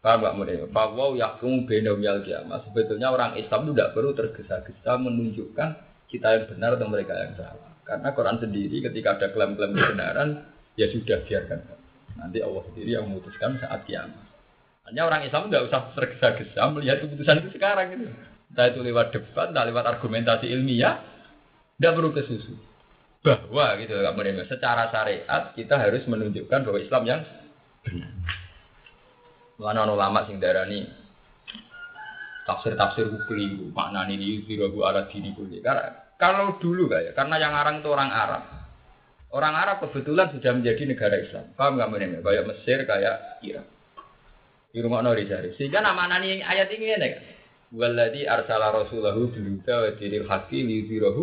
Paham gak mulai? Bahwa yakum benda yal kiamat. Sebetulnya orang Islam itu tidak perlu tergesa-gesa menunjukkan kita yang benar atau mereka yang salah. Karena Quran sendiri ketika ada klaim-klaim kebenaran, ya sudah biarkan. Nanti Allah sendiri yang memutuskan saat kiamat. Hanya orang Islam tidak usah tergesa-gesa melihat keputusan itu sekarang itu. Entah itu lewat debat, entah lewat argumentasi ilmiah, tidak perlu ke susu. Bahwa gitu, secara syariat kita harus menunjukkan bahwa Islam yang benar. Mulane ulama sing darani tafsir-tafsir keliru, makna ini yuzirahu ala dini kulli. Karena kalau dulu kayak, karena yang arang itu orang Arab. Orang Arab kebetulan sudah menjadi negara Islam. Paham nggak menurut Kayak Mesir, kayak Irak. Di rumah Nori Jari. Sehingga nama nani ayat ini ya, Waladi arsala rasulahu biluta wa diril haqi liyudhirahu.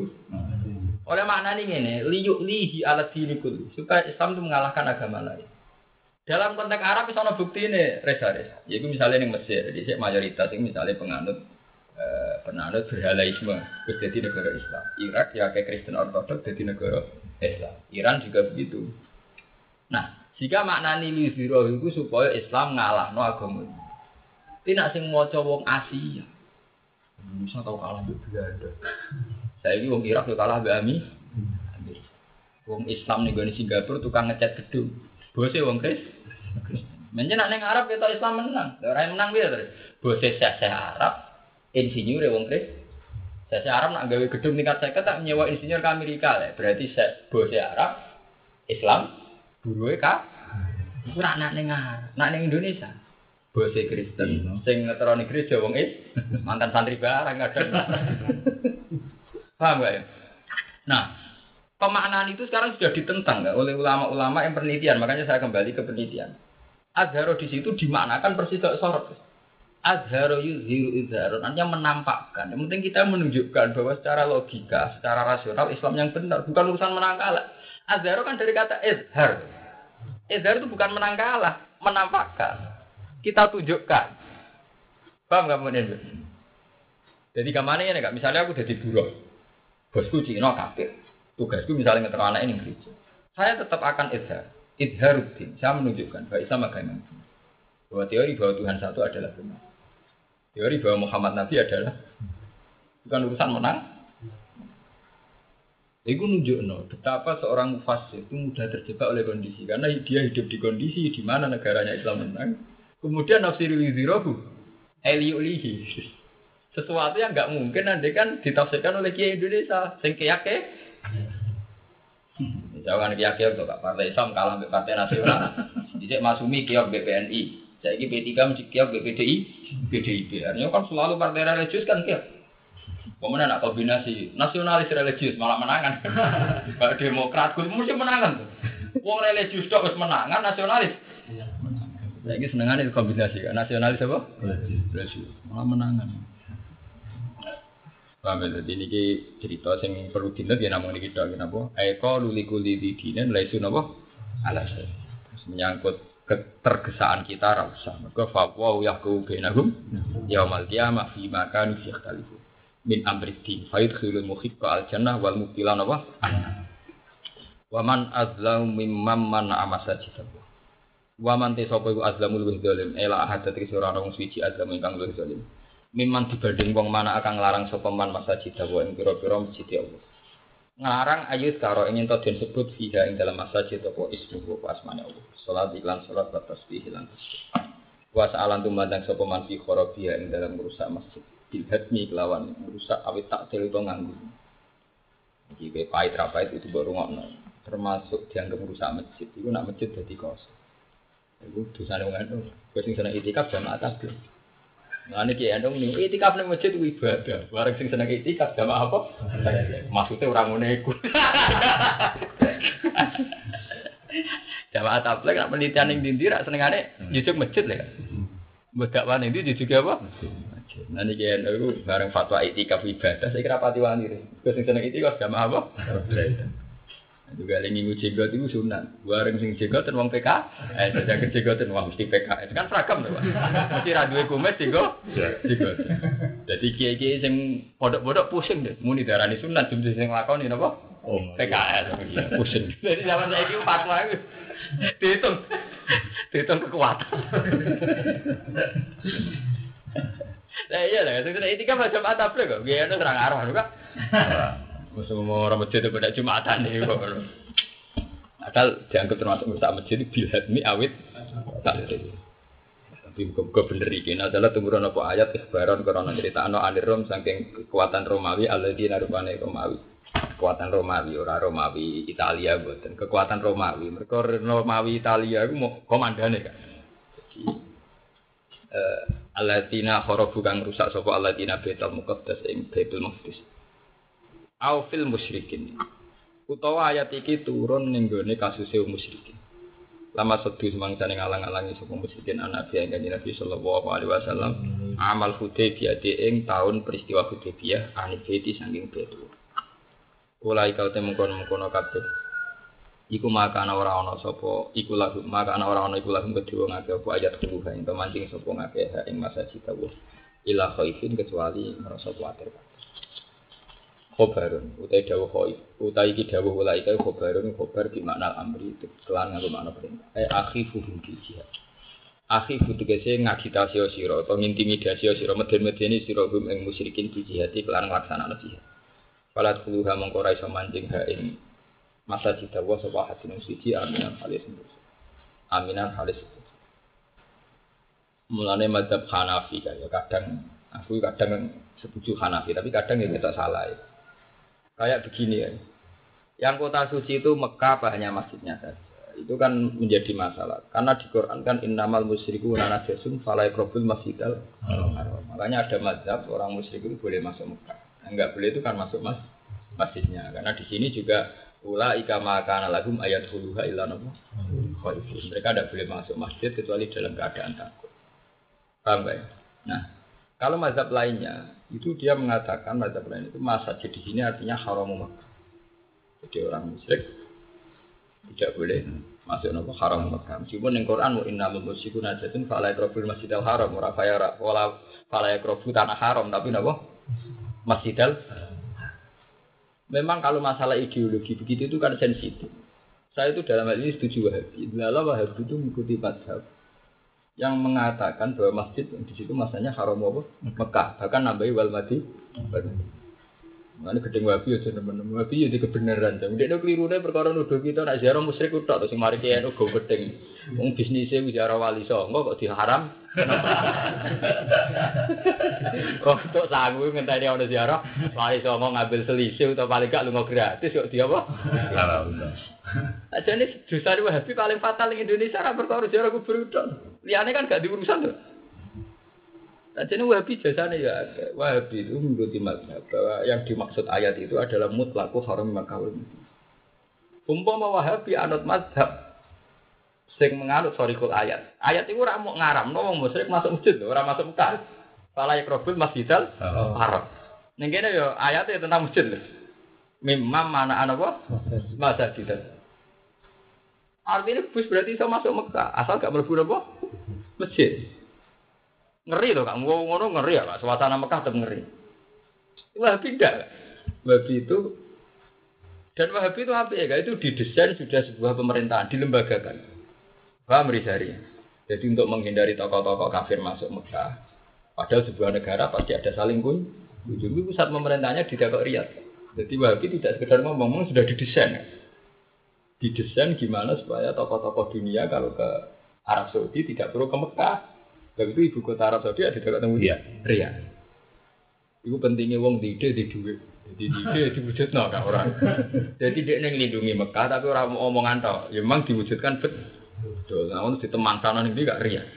Oleh makna ini, liyuk lihi ala dini kulli. Supaya Islam itu mengalahkan agama lain. Dalam konteks Arab bisa ada bukti ini resaris. Yaitu misalnya yang Mesir, jadi mayoritas ini misalnya penganut eh, penganut berhalaisme, jadi negara Islam. Irak ya kayak Kristen Ortodok jadi negara Islam. Iran juga begitu. Nah, jika makna nili zero itu supaya Islam ngalah no agama. Tidak sing mau wong Asia. Bisa tahu kalah di Belanda. Saya ini wong Irak tuh kalah di Ami. Wong Islam nih gue Singapura tukang ngecat gedung. Bosnya wong Kristen. Menjen nek Arab kita Islam menang. Ora menang piye terus? Bose seseh Arab, insinyur ya wong Kris. Seseh Arab nak gawe gedung tingkat 50 tak nyewa insinyur ke Amerika lah. Berarti se bose Arab Islam buruhe ka ora nak ning nak ning Indonesia. bose Kristen, Iya. sing ngeteroni gereja wong is mantan santri barang kadang. Paham gak ya? Nah, pemaknaan itu sekarang sudah ditentang nggak oleh ulama-ulama yang penelitian, makanya saya kembali ke penelitian. Azharo di situ dimaknakan persis sorot. Azharo yuzhiru izharun, artinya menampakkan. Yang penting kita menunjukkan bahwa secara logika, secara rasional Islam yang benar, bukan urusan menang kalah. Azharo kan dari kata izhar. Izhar itu bukan menang kalah, menampakkan. Kita tunjukkan. Paham nggak kemudian? Jadi ke mana ya nggak? Misalnya aku jadi buruh, bosku Cina kafir, tugasku misalnya ngeter anak ini gereja. Saya tetap akan izhar, izharuddin. Saya menunjukkan bahwa Islam agama. Bahwa teori bahwa Tuhan satu adalah benar. Teori bahwa Muhammad Nabi adalah bukan urusan menang. Itu nunjuk no, betapa seorang mufasir itu mudah terjebak oleh kondisi karena dia hidup di kondisi di mana negaranya Islam menang. Kemudian nafsir wizirohu, eliulihi. Sesuatu yang nggak mungkin nanti kan ditafsirkan oleh Kiai Indonesia, sing kiake. Jangan kiai untuk partai Islam kalah partai nasional. Jadi Masumi kiai BPNI, saya ini P3 mesti kiai BPDI, PDIP. Artinya kan selalu partai religius kan kiai. Kemudian nak kombinasi nasionalis religius malah menangan. Kalau Demokrat gue mesti menangan. Wong religius tok wis menangan nasionalis. Saya ini senengan itu kombinasi kan nasionalis apa? Religius malah menangan. Paham ya? Jadi ini cerita yang perlu dinat ya namun kita kenapa? Eko luli kuli di dinen laisu napa? Terus menyangkut ketergesaan kita rasa. Maka fatwa yahku bainahum yaumal qiyamah fi makan fi ikhtalifu. Min amriddin fa yudkhilul muhibba al jannah wal mubtilan apa? Wa man azlamu mimman man amasajidallah. Wa man te sapa iku azlamul luwih zalim ela ahad dadi ora wong suci azlam ingkang luwih zalim. Miman dibanding wong mana akan nglarang sapa man masajid wa ing pira-pira masjid Allah. Ngarang ayat karo ingin to den sebut fiha ing dalam masjid apa ismu apa asmane Allah. Salat iklan salat wa tasbih lan tasbih. Wa sa'alan tumandang sapa man fi kharabiha ing dalam merusak masjid. Bil hadmi kelawan merusak awit taktil itu nganggu. Iki kayak pahit rapait itu baru ngono. Termasuk dianggap merusak masjid. Itu nak masjid jadi kosong. Iku dosane wong anu. Kowe sing seneng itikaf jamaah tasbih. Nah ini kiai andong nih, itikaf nih masjid itu ibadah. Barang sing seneng itikaf jamaah apa? Maksudnya orang iku. Jamaah tabligh nak penelitian ning dindi rak senengane jujuk masjid lho. Mbok dakwah ning jujuk apa? Masjid. Nah niki andong iku bareng fatwa itikaf ibadah saya kira pati wani. Kowe sing seneng itikaf jamaah apa? Juga lagi minggu jenggot itu sunat. Bareng sing jenggoten wong PK, eh jaga jenggoten wong mesti PK. Itu kan seragam tuh, Pak. Mesti ra duwe kumis jenggot. Jenggot. Jadi kiai-kiai sing podok-podok pusing deh. Muni darani sunat jum sing lakoni napa? Oh, PKS pusing. Jadi zaman saiki fatwa itu dihitung. Dihitung kekuatan. Lah iya lah, ini kan macam atap kok. Biar terang arah juga. Masa mau orang masjid itu pada jumatan nih. Asal dianggap termasuk merusak masjid bil hadmi awit. Tapi bukan bener iki. Nah, adalah tumburan apa ayat ikhbaran korona cerita ano anirom saking kekuatan Romawi alladzi narupane Romawi. Kekuatan Romawi ora Romawi Italia boten. Kekuatan Romawi. Mereka Romawi Italia iku mau komandane kan. Eh alladzina kharabu kang rusak sapa alladzina Baitul Muqaddas ing Baitul Maqdis. Au fil musyrikin. Utawa ayat iki turun ning gone kasuse musyrikin. Lama sedu semangsane ngalang-alangi sapa musyrikin anak ing Nabi sallallahu alaihi wasallam amal Hudaybiyah ing tahun peristiwa Hudaybiyah ane beti saking betu. Ulai kau temu kono-kono kabeh. Iku maka ana ora ana sapa iku lagu maka ana ora ana iku lagu kedua ngake apa ayat kubuha ing mancing sapa ngake ing masa cita ila khaifin kecuali merasa kuatir. Khobarun. Utai dawuh khaif utai iki dawuh ulai kae khobarun khobar di makna amri itu kelan nganggo makna perintah. Eh akhifu bil jihad akhifu tegese ngagitasi sira atau ngintimidasi sira meden-medeni sira hum ing musyrikin di jihad kelan nglaksanakno jihad. Falat kuluha mongko ra iso mancing ha ing masa cita wa sapa hatin suci aminan halis aminan halis mulane madhab Hanafi kaya kadang aku kadang setuju Hanafi tapi kadang ya kita salah ya. Kayak begini ya. Yang kota suci itu Mekah apa masjidnya saja. itu kan menjadi masalah. Karena di Quran kan innamal musyriku najasun fala yaqrabul masjidal. Makanya ada mazhab orang musyrik itu boleh masuk Mekah. Enggak boleh itu kan masuk mas masjidnya. Karena di sini juga ula ika makana lagum ayat huluha illa nabu khaifun. Mereka tidak boleh masuk masjid kecuali dalam keadaan takut. Paham ya? Nah, kalau mazhab lainnya itu dia mengatakan mazhab lain itu masa di sini artinya haram Mekah. Jadi orang musyrik tidak boleh masuk nopo haram Mekah. Meskipun yang Quran mu inna musyriku najatun fala yaqrabul masjidal haram ora faya wala fala yaqrabu tanah haram tapi nopo masjidal Memang kalau masalah ideologi begitu itu kan sensitif. Saya itu dalam hal ini setuju Wahabi. Lalu Wahabi itu mengikuti madhab yang mengatakan bahwa masjid di situ masanya haram apa? Mekah. Bahkan nambahi wal madi. Mana gedeng wabi aja teman-teman wabi ya di kebenaran. Jadi dia keliru deh perkara nuduh kita nak ziarah musyrik udah terus mari kiai nu go gedeng. Wong bisnisnya ziarah wali songo kok diharam. Kok untuk sangu ngenteni ana ziarah wali songo ngambil selisih atau paling gak lunga gratis kok dia apa? Aja nih dosa wahabi paling fatal di Indonesia ra perkara ziarah kubur udah. Liane kan gak diurusan tuh. Nah, jadi Wahabi jasanya ya. Wahabi itu mengikuti mazhab bahwa yang dimaksud ayat itu adalah mutlaku haram makawul. Umpama Wahabi anut mazhab sing menganut sorikul ayat. Ayat itu orang mau ngaram, no wong musyrik masuk masjid, orang masuk Mekah. Fala yakrabul masjidal haram. Ning kene yo ayatnya tentang masjid. Mimam mana anak apa? Masjid. Artinya bus berarti bisa masuk Mekah, asal gak mlebu apa? Masjid. Ngeri loh kak, mau ngono ngeri ya kak, suasana Mekah tetap ngeri. Wahabi tidak, Wahabi itu dan Wahabi itu apa ya? Itu didesain sudah sebuah pemerintahan, dilembagakan. Paham Rizari? Jadi untuk menghindari tokoh-tokoh kafir masuk Mekah, padahal sebuah negara pasti ada saling kun. Ujung pusat pemerintahnya di Dakar Riyadh. Jadi Wahabi tidak sekedar ngomong, sudah didesain. Didesain gimana supaya tokoh-tokoh dunia kalau ke Arab Saudi tidak perlu ke Mekah, Sebab itu ibu kota Arab Saudi ada dekat temu dia, Riyadh. Itu pentingnya wong di ide di duit. Jadi di ide diwujudno kan orang. Jadi dia neng lindungi Mekah tapi orang mau omongan tau. Ya memang diwujudkan betul. Nah untuk di teman kanan ini gak Riyadh.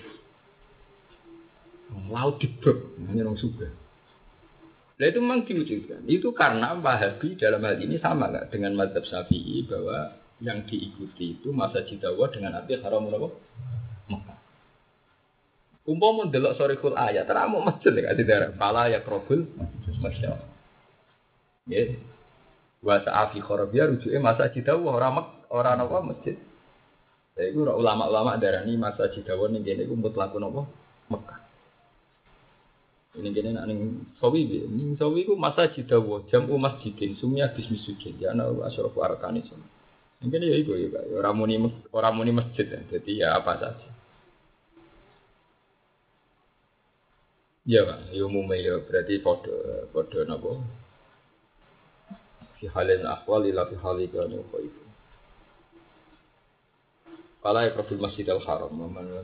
Laut dibrek, hanya orang suka. Nah itu memang diwujudkan. Itu karena Wahabi dalam hal ini sama nggak dengan Madhab Syafi'i bahwa yang diikuti itu masa jidawa dengan arti haram. Umpama ndelok sorikul ayat, teramu masjid ya di daerah. Pala ya krobul masjid. Ya. Wa sa'afi khorabia rujuke masa jidawa ora mek ora napa masjid. Ya iku ulama-ulama darani masa jidawa ning kene iku mutlak napa Mekah. Ini kene nak ning sawi bi, ning sawi iku masa jidawa jamu masjidin sumya bismi sujud ya ana asyrafu arkani sun. Mungkin ya iku ya ora muni ora muni masjid ya. Jadi ya apa saja. Ya Pak, ya umumnya ya berarti podo podo napa? Fi halin akhwal ila fi hali kan apa itu. Kala ya profil Masjidil Haram, mana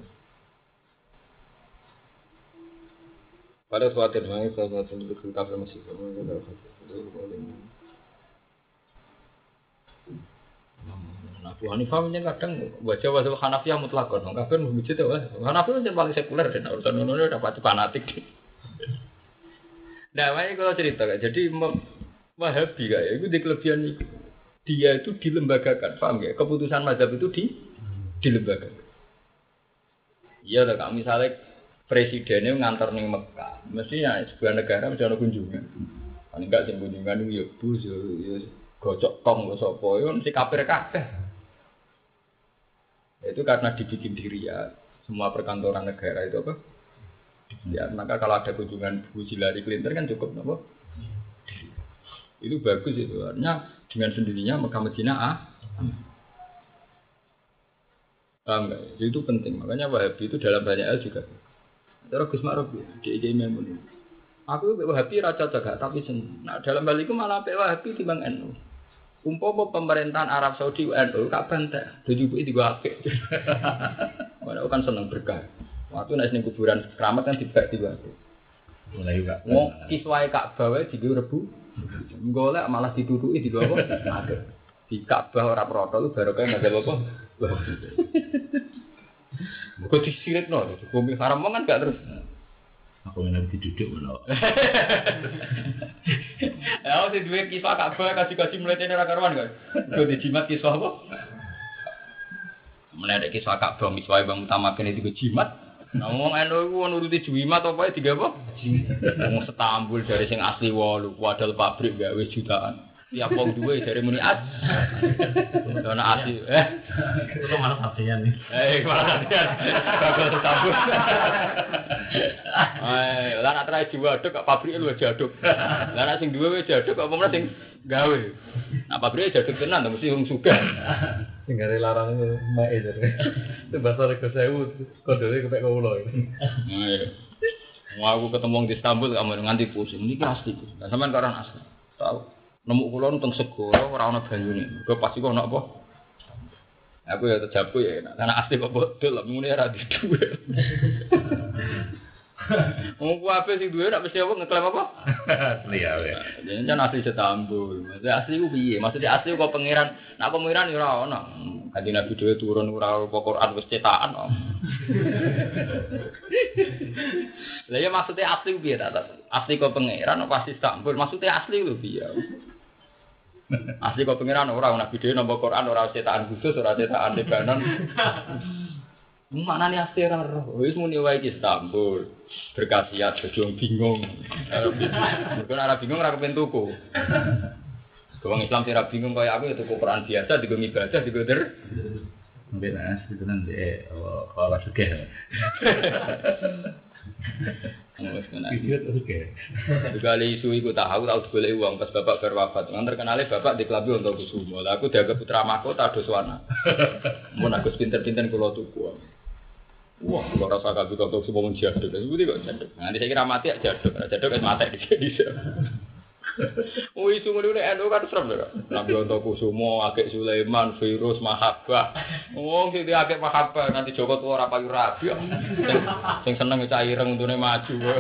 pada suatu hari saya suatu untuk kita masjid Nah, Abu Hanifah punya kadang wajah wajah Hanafiyah mutlakon, kafir mujid ya. Hanafi itu paling sekuler dan urusan nono dapat fanatik. Nah, makanya kalau cerita kan, jadi Wahabi kayak itu di kelebihan itu. Dia itu dilembagakan, paham ya? Keputusan mazhab itu di dilembagakan. Iya, lah misalnya presidennya ngantar nih Mekah, mestinya sebuah negara mesti ada kunjungan. Paling enggak sih kunjungan itu ya bus, ya, ya gocok tong, gak sopo, ya mesti kafir kabeh. Itu karena dibikin diri ya, semua perkantoran negara itu apa? Ya, maka kalau ada kunjungan Bu Hillary Clinton kan cukup nopo. Itu bagus itu. Artinya dengan sendirinya Mekah Medina ah. Paham enggak? Itu penting. Makanya Wahabi itu dalam banyak hal juga. Cara Gus Ma'ruf ya, di Memun. Aku Wahabi raja jaga tapi sen. Nah dalam hal itu malah Wahabi timbang NU. Umpama pemerintahan Arab Saudi NU gak bantek, tujuh itu juga apik. Mana kan seneng berkah. Waktu naik ning kuburan keramat kan tiba tiba. Mulai juga. Mau kiswai Ka'bah wae digo rebu. Golek malah ditutuki di apa? Di Ka'bah ora protol baru kayak mazhab apa? Kok disirik no, hukum haram kan gak terus. Aku nanti duduk mana? Ya, si duwe kisah Ka'bah kasih-kasih mulai tenar karuan kan. Kok dijimat kisah apa? Mulai ada kisah Ka'bah miswai bang utama kene digo jimat. Nah, ngomong eno iku nuruti jimat apa tiga apa? Ngomong setambul dari sing asli walu, wadal pabrik gawe jutaan. Tiap wong duwe dari muni as. Dona asli eh Itu malah hatinya nih. Eh, malah kan. Gagal setambul. Eh, lah nak terakhir diwaduk kok pabrik lu jaduk. Lah nak sing duwe wis jaduk pemenang sing gawe. Nah pabrik jaduk tenan mesti wong sugih. Tinggal larang mae jadi. Itu bahasa rego sewu kodone kepek kula ini. Ayo. Wah, aku ketemu di Istanbul kamu nganti pusing. Ini asli. Lah sampean kok orang asli. Tahu. Nemu kula nang segara ora ana banyune. Kok pasti kok ana apa? Aku ya terjabu ya, karena asli kok lah, mungkin era di duwe. Wong ku ape sing duwe nak mesti apa ngeklaim apa? Asli ya. Jadi kan asli setambul. Maksudnya asli ku piye? Maksudnya asli kok pangeran. Nak pangeran ya ora ono. Kanjeng Nabi dhewe turun ora apa Quran wis cetakan kok. Lah ya maksudnya asli ku piye ta? Asli kok pangeran apa asli Istanbul? Maksudnya asli ku piye? Asli kok pangeran ora Nabi dhewe nampa Quran ora cetakan khusus, ora cetakan Lebanon. Mana nih asli ora roh? Wis muni wae iki Istanbul. Berkasiat jadi bingung. Mergo ora bingung ora kepen tuku. Wong Islam sing ora bingung kaya aku ya tuku Quran biasa digo ibadah digo der. Mbak Nas itu nanti kalau suka. Sekali isu iku tahu tahu golek uang pas bapak berwafat. Ngan terkenale bapak di klabi untuk kusumo. Lah aku dianggap putra mahkota doswana. Mun aku pinter-pinter kula tuku. Wah, kalau rasa kabeh kok semua mun jaduk. Seperti kok jaduk. Nanti saya kira mati ya jaduk. Nah, Jaduk kan mati di sini. Oh isu ngono nek endo kan serem lho. Nabi untuk kusumo, Akek Sulaiman, virus mahabbah. Oh, sing akeh mahabbah nanti Joko tuwa ora payu rabi. kok. Sing, seneng cah ireng untune maju.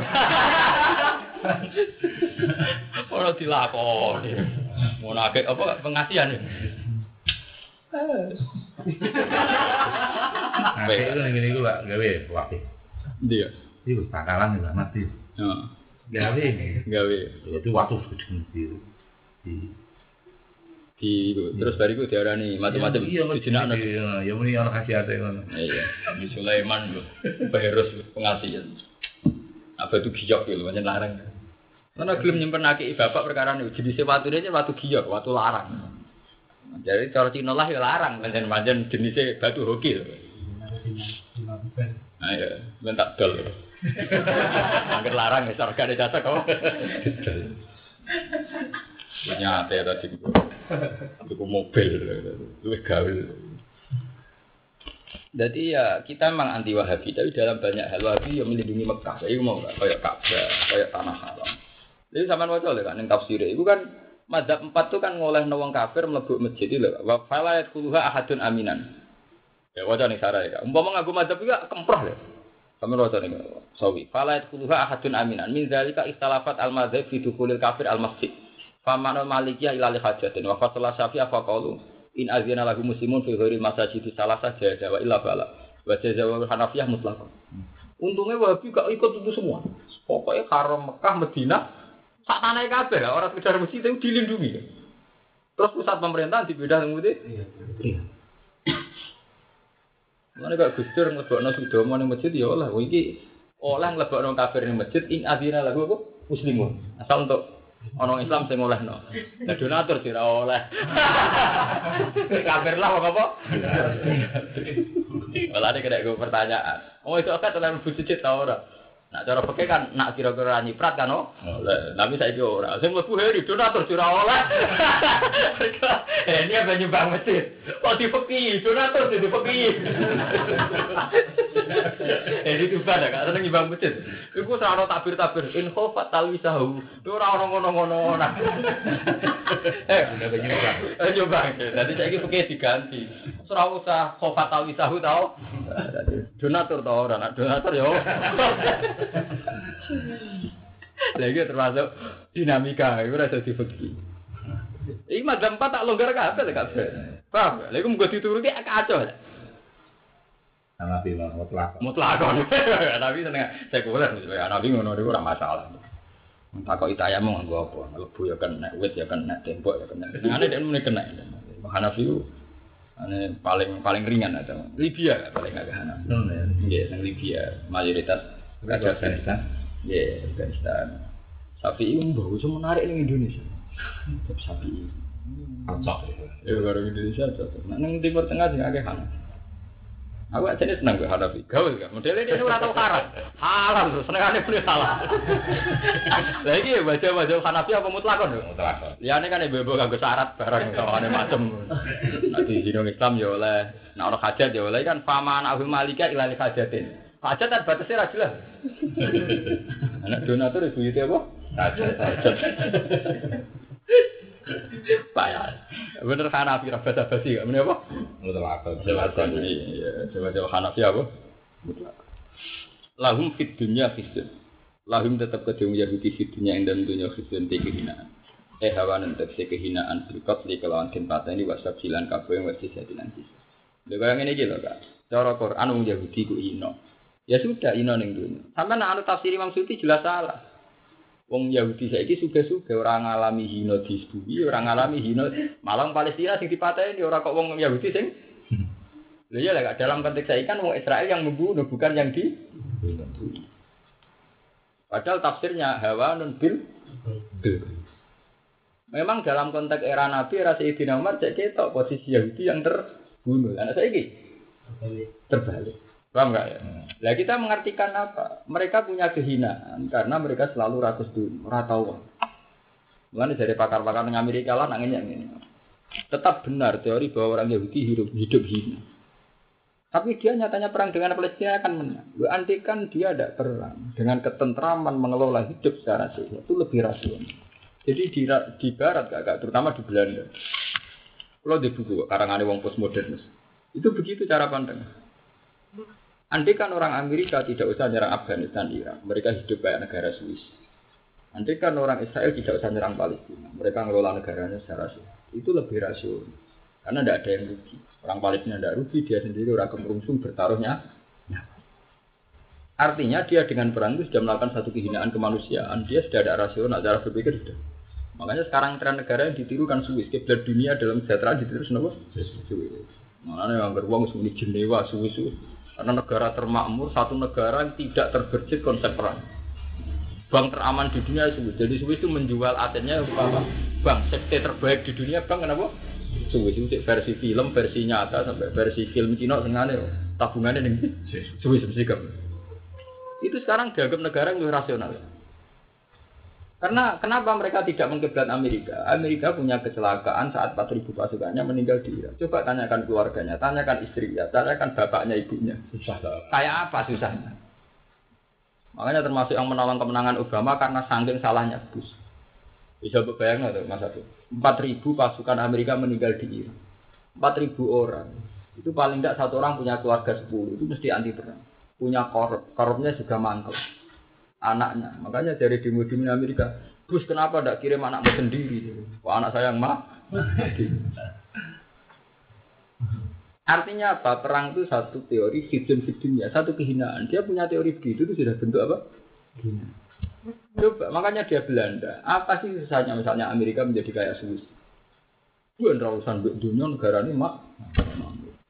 Ora dilakoni. Ngono akeh apa pengasihan? Nah, itu yang gini gue gawe wakil. Dia. Itu pangkalan juga mati. Heeh. Gawe ini. Gawe Itu waktu sedang di di di terus bariku diarani macam-macam Iya, dijenakno. iya, ya muni orang kasih ate ngono. Iya, Nabi Sulaiman lho, Virus pengasihan. Apa itu giyok lho, macam larang. Karena gelem nyimpen aki bapak perkara ini jenisnya watu ini watu giyok, watu larang. Jadi cara Cina lah ya larang, pancen-pancen jenisnya batu hoki lho. Nah ya, ben tak dol. Angger larang ya sarga ada jasa kok. Punya ate gua. Tuku mobil, luwih gawe. Jadi ya kita memang anti Wahabi, tapi dalam banyak hal Wahabi yang melindungi Mekah. Saya mau nggak kayak Ka'bah, kayak tanah haram. Jadi sama lho kan ning tafsir itu kan madzhab empat itu kan ngoleh wong kafir mlebu masjid itu lho. Wa fala yadkhuluha ahadun aminan. Ya waca ning sarah ya. Umpama ngaku madzhab itu kemproh lho. Sama waca ning sawi. Fala yadkhuluha ahadun aminan. Min zalika ikhtalafat al madzhab fi dukhulil kafir al masjid. Famanu malikiyah ila li hajatin wa fasala syafi'ah faqalu in azina lahu muslimun fi ghairi masajid salah saja wa illa bala. Wa jazawa Hanafiyah mutlaqan. Untungnya Wahabi gak ikut itu semua. Pokoknya haram Mekah, Medina, sak tanah kabeh lah, orang sekedar masjid itu dilindungi. Terus pusat pemerintahan dibedah nang putih. Iya. Mana gak Gusdur nglebokno Sudomo ning masjid ya oleh. Kowe iki oleh nglebokno kafir ning masjid ing adina lahu apa? Muslimun. Asal untuk ono Islam sing olehno. Lah donatur sih oleh. kafir lah apa? Malah ini kena gue pertanyaan. Oh itu kan telan bujit tau ora? Nak cara pakai kan nak kira-kira nyiprat kan oh. Oleh. Tapi saya ora. Sing mlebu heri donatur sira oleh. Eh ini apa nyumbang masjid? Oh di fakir, donatur di fakir. Eh itu kan ya, karena nyumbang masjid. Iku ora tabir-tabir in khofat talwisahu. Itu ora ono ngono-ngono. Nah. Eh Udah nyumbang. Eh nyumbang. Jadi saya ini fakir diganti. Ora usah khofat talwisahu tau. Donatur tau ora, nak donatur ya. Lagi termasuk dinamika, itu rasa dibagi. Ini madzhab empat tak longgar kabeh tak kabeh. Paham? Lha iku mung dituruti kacau. Nabi lah mutlak. mutlak Nabi seneng sekuler misalnya Nabi ngono niku ora masalah. Takok itaya mau nganggo apa? Lebu ya kena, wit ya kena, tembok ya kena. Senengane dia muni kena. Hanafi ane paling paling ringan aja. Libya paling agak Hanafi. Nggih, nang Libya mayoritas Kaca Afghanistan. Nggih, Afghanistan. Sapi itu bagus menarik ning Indonesia. Sapi. Cocok. Ya karo Indonesia cocok. Nah, nang Timur Tengah sing akeh Hanafi. Aku aja nih seneng gue Hanafi. Gawe gak? Modelnya ini ora tau haram. Haram terus senengane beli salah. Lah iki baca-baca Hanafi apa mutlakon? lho? Mutlak. Liane kan ibu-ibu syarat barang kawane macem. Nek di dino Islam ya oleh, nek ana hajat ya oleh kan faman ahul malika ila li hajatin. Hajat kan batasnya ra jelas. Anak donatur ibu itu apa? Hajat. Payah. Bener Hanafi ra basa-basi gak meneh apa? Mutlak. Silakan iya, coba-coba Hanafi apa? Lahum fit dunya khizyun. Lahum tetap kedung Yahudi fit dunya yang dalam dunia khizyun te kehinaan. Eh hawa nentek se kehinaan berkat li kelawan ken pateni wasab silan kabeh wis jadi nanti. Lha kaya ngene iki lho, Kak. Cara Quran wong Yahudi ku ino. Ya sudah ino ning dunia. Sampai nak anu tafsir Imam Suyuti jelas salah. Wong Yahudi saiki suge-suge ora ngalami hina di bumi, ora ngalami hina malang Palestina sing dipateni ora kok wong Yahudi sing Lha iya lah, dalam konteks saya kan wong Israel yang membunuh bukan yang di Padahal tafsirnya hawa nun bil bil. Memang dalam konteks era Nabi era Sayyidina Umar cek ketok posisi Yahudi yang terbunuh. Anak saya ini terbalik. Paham nggak ya? Lah kita mengartikan apa? Mereka punya kehinaan karena mereka selalu rakus dulu, ora tahu. Mulane dari pakar-pakar yang Amerika lah nangnya ini. Tetap benar teori bahwa orang Yahudi hidup hidup hina. Tapi dia nyatanya perang dengan Palestina akan menang. Lu antikan dia ada perang dengan ketentraman mengelola hidup secara sehat itu lebih rasional. Jadi di, di Barat kakak, terutama di Belanda. Kalau di buku karangan wong postmodern itu begitu cara pandang. Andai kan orang Amerika tidak usah nyerang Afghanistan, Irak, mereka hidup kayak negara Swiss. Andai kan orang Israel tidak usah nyerang Palestina, mereka ngelola negaranya secara sehat. Itu lebih rasional. Karena tidak ada yang rugi. Orang Palestina tidak rugi, dia sendiri orang kemerungsung bertaruhnya. Artinya dia dengan perang itu sudah melakukan satu kehinaan kemanusiaan. Dia sudah ada rasional, cara berpikir sudah. Makanya sekarang tren negara yang ditiru kan Swiss. Kiblat dunia dalam kesejahteraan ditiru? Swiss. Makanya yang beruang semuanya Jenewa, Swiss. Karena negara termakmur, satu negara yang tidak terberjit konsep perang. Bank teraman di dunia Swiss. Jadi Swiss itu menjual asetnya apa? Bank safety terbaik di dunia, bank kenapa? Swiss itu versi film, versi nyata sampai versi film Cina sengaja tabungannya nih Swiss mesti Itu sekarang dianggap negara yang rasional. Karena kenapa mereka tidak mengkiblat Amerika? Amerika punya kecelakaan saat 4.000 pasukannya meninggal di Irak. Coba tanyakan keluarganya, tanyakan istrinya, tanyakan bapaknya, ibunya. Susah. Kayak apa susahnya? Makanya termasuk yang menolong kemenangan Obama karena saking salahnya Bush. Bisa bayangkan tuh Mas Abdul. 4.000 pasukan Amerika meninggal di Irak. 4.000 orang. Itu paling tidak satu orang punya keluarga 10. Itu mesti anti perang. Punya korup. Korupnya juga mangkel. Anaknya. Makanya dari demo-demo Amerika. Bush kenapa tidak kirim anakmu sendiri? Kok anak saya yang mah? Artinya apa? Perang itu satu teori hidden hiddennya, satu kehinaan. Dia punya teori begitu itu sudah bentuk apa? Kehinaan. Coba, makanya dia Belanda. Apa sih susahnya misalnya Amerika menjadi kayak Swiss? Bukan urusan dunia negara ini mak,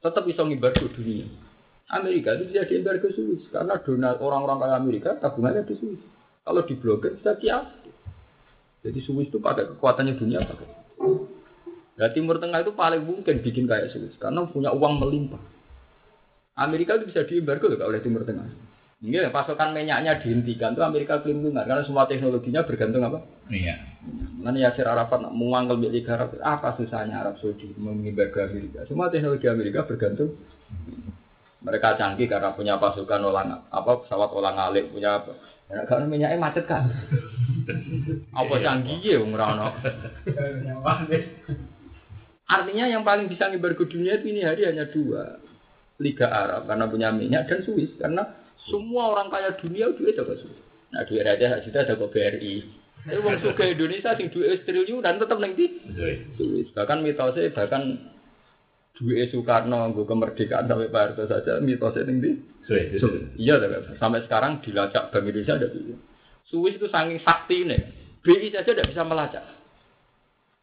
tetap bisa ngibargo dunia. Amerika itu bisa diembargo Swiss karena donat orang-orang kaya Amerika tabungannya di Swiss. Kalau diblokir bisa kias. Jadi Swiss itu pakai kekuatannya dunia pakai. Nah, Timur Tengah itu paling mungkin bikin kayak Swiss karena punya uang melimpah. Amerika itu bisa diembargo loh oleh Timur Tengah. Ini pasokan minyaknya dihentikan tuh Amerika kelimpungan karena semua teknologinya bergantung apa? Iya. Mana Yasir Arafat nak milik Arab apa susahnya Arab Saudi mengembargo Amerika? Semua teknologi Amerika bergantung. Mereka canggih karena punya pasukan olang apa pesawat olang alik punya apa? Ya, karena minyaknya macet kan. apa canggih ya rano. Artinya yang paling bisa ngebargo dunia itu ini hari hanya dua. Liga Arab karena punya minyak dan Swiss karena semua orang kaya dunia duit jago Swiss. Nah duit raja sudah jago BRI. Tapi wong suka Indonesia sing duit triliunan tetap neng di Swiss. Bahkan mitosnya bahkan duit Soekarno nggo kemerdekaan sampai Pak Harto saja mitosnya. Suwe, suwe. Iya, sampai sekarang dilacak Bank Indonesia ada bisa. Swiss itu saking sakti nih, BI saja tidak bisa melacak.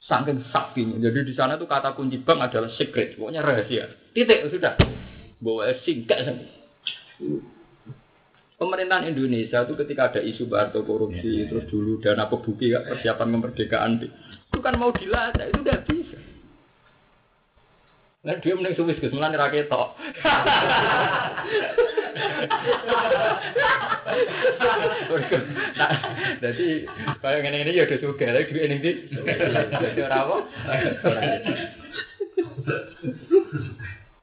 Saking saktinya. Jadi di sana tuh kata kunci bank adalah secret, pokoknya rahasia. Titik sudah. Bawa singkat sampai. Pemerintahan Indonesia itu ketika ada isu Barto korupsi, terus dulu dana pebuki persiapan kemerdekaan, itu kan mau dilacak, itu udah bisa. Nah, dia mending Swiss Gus, mulane ra ketok. Jadi kaya ngene-ngene ya udah suka, lagi duit ning ndi? Jadi ora apa?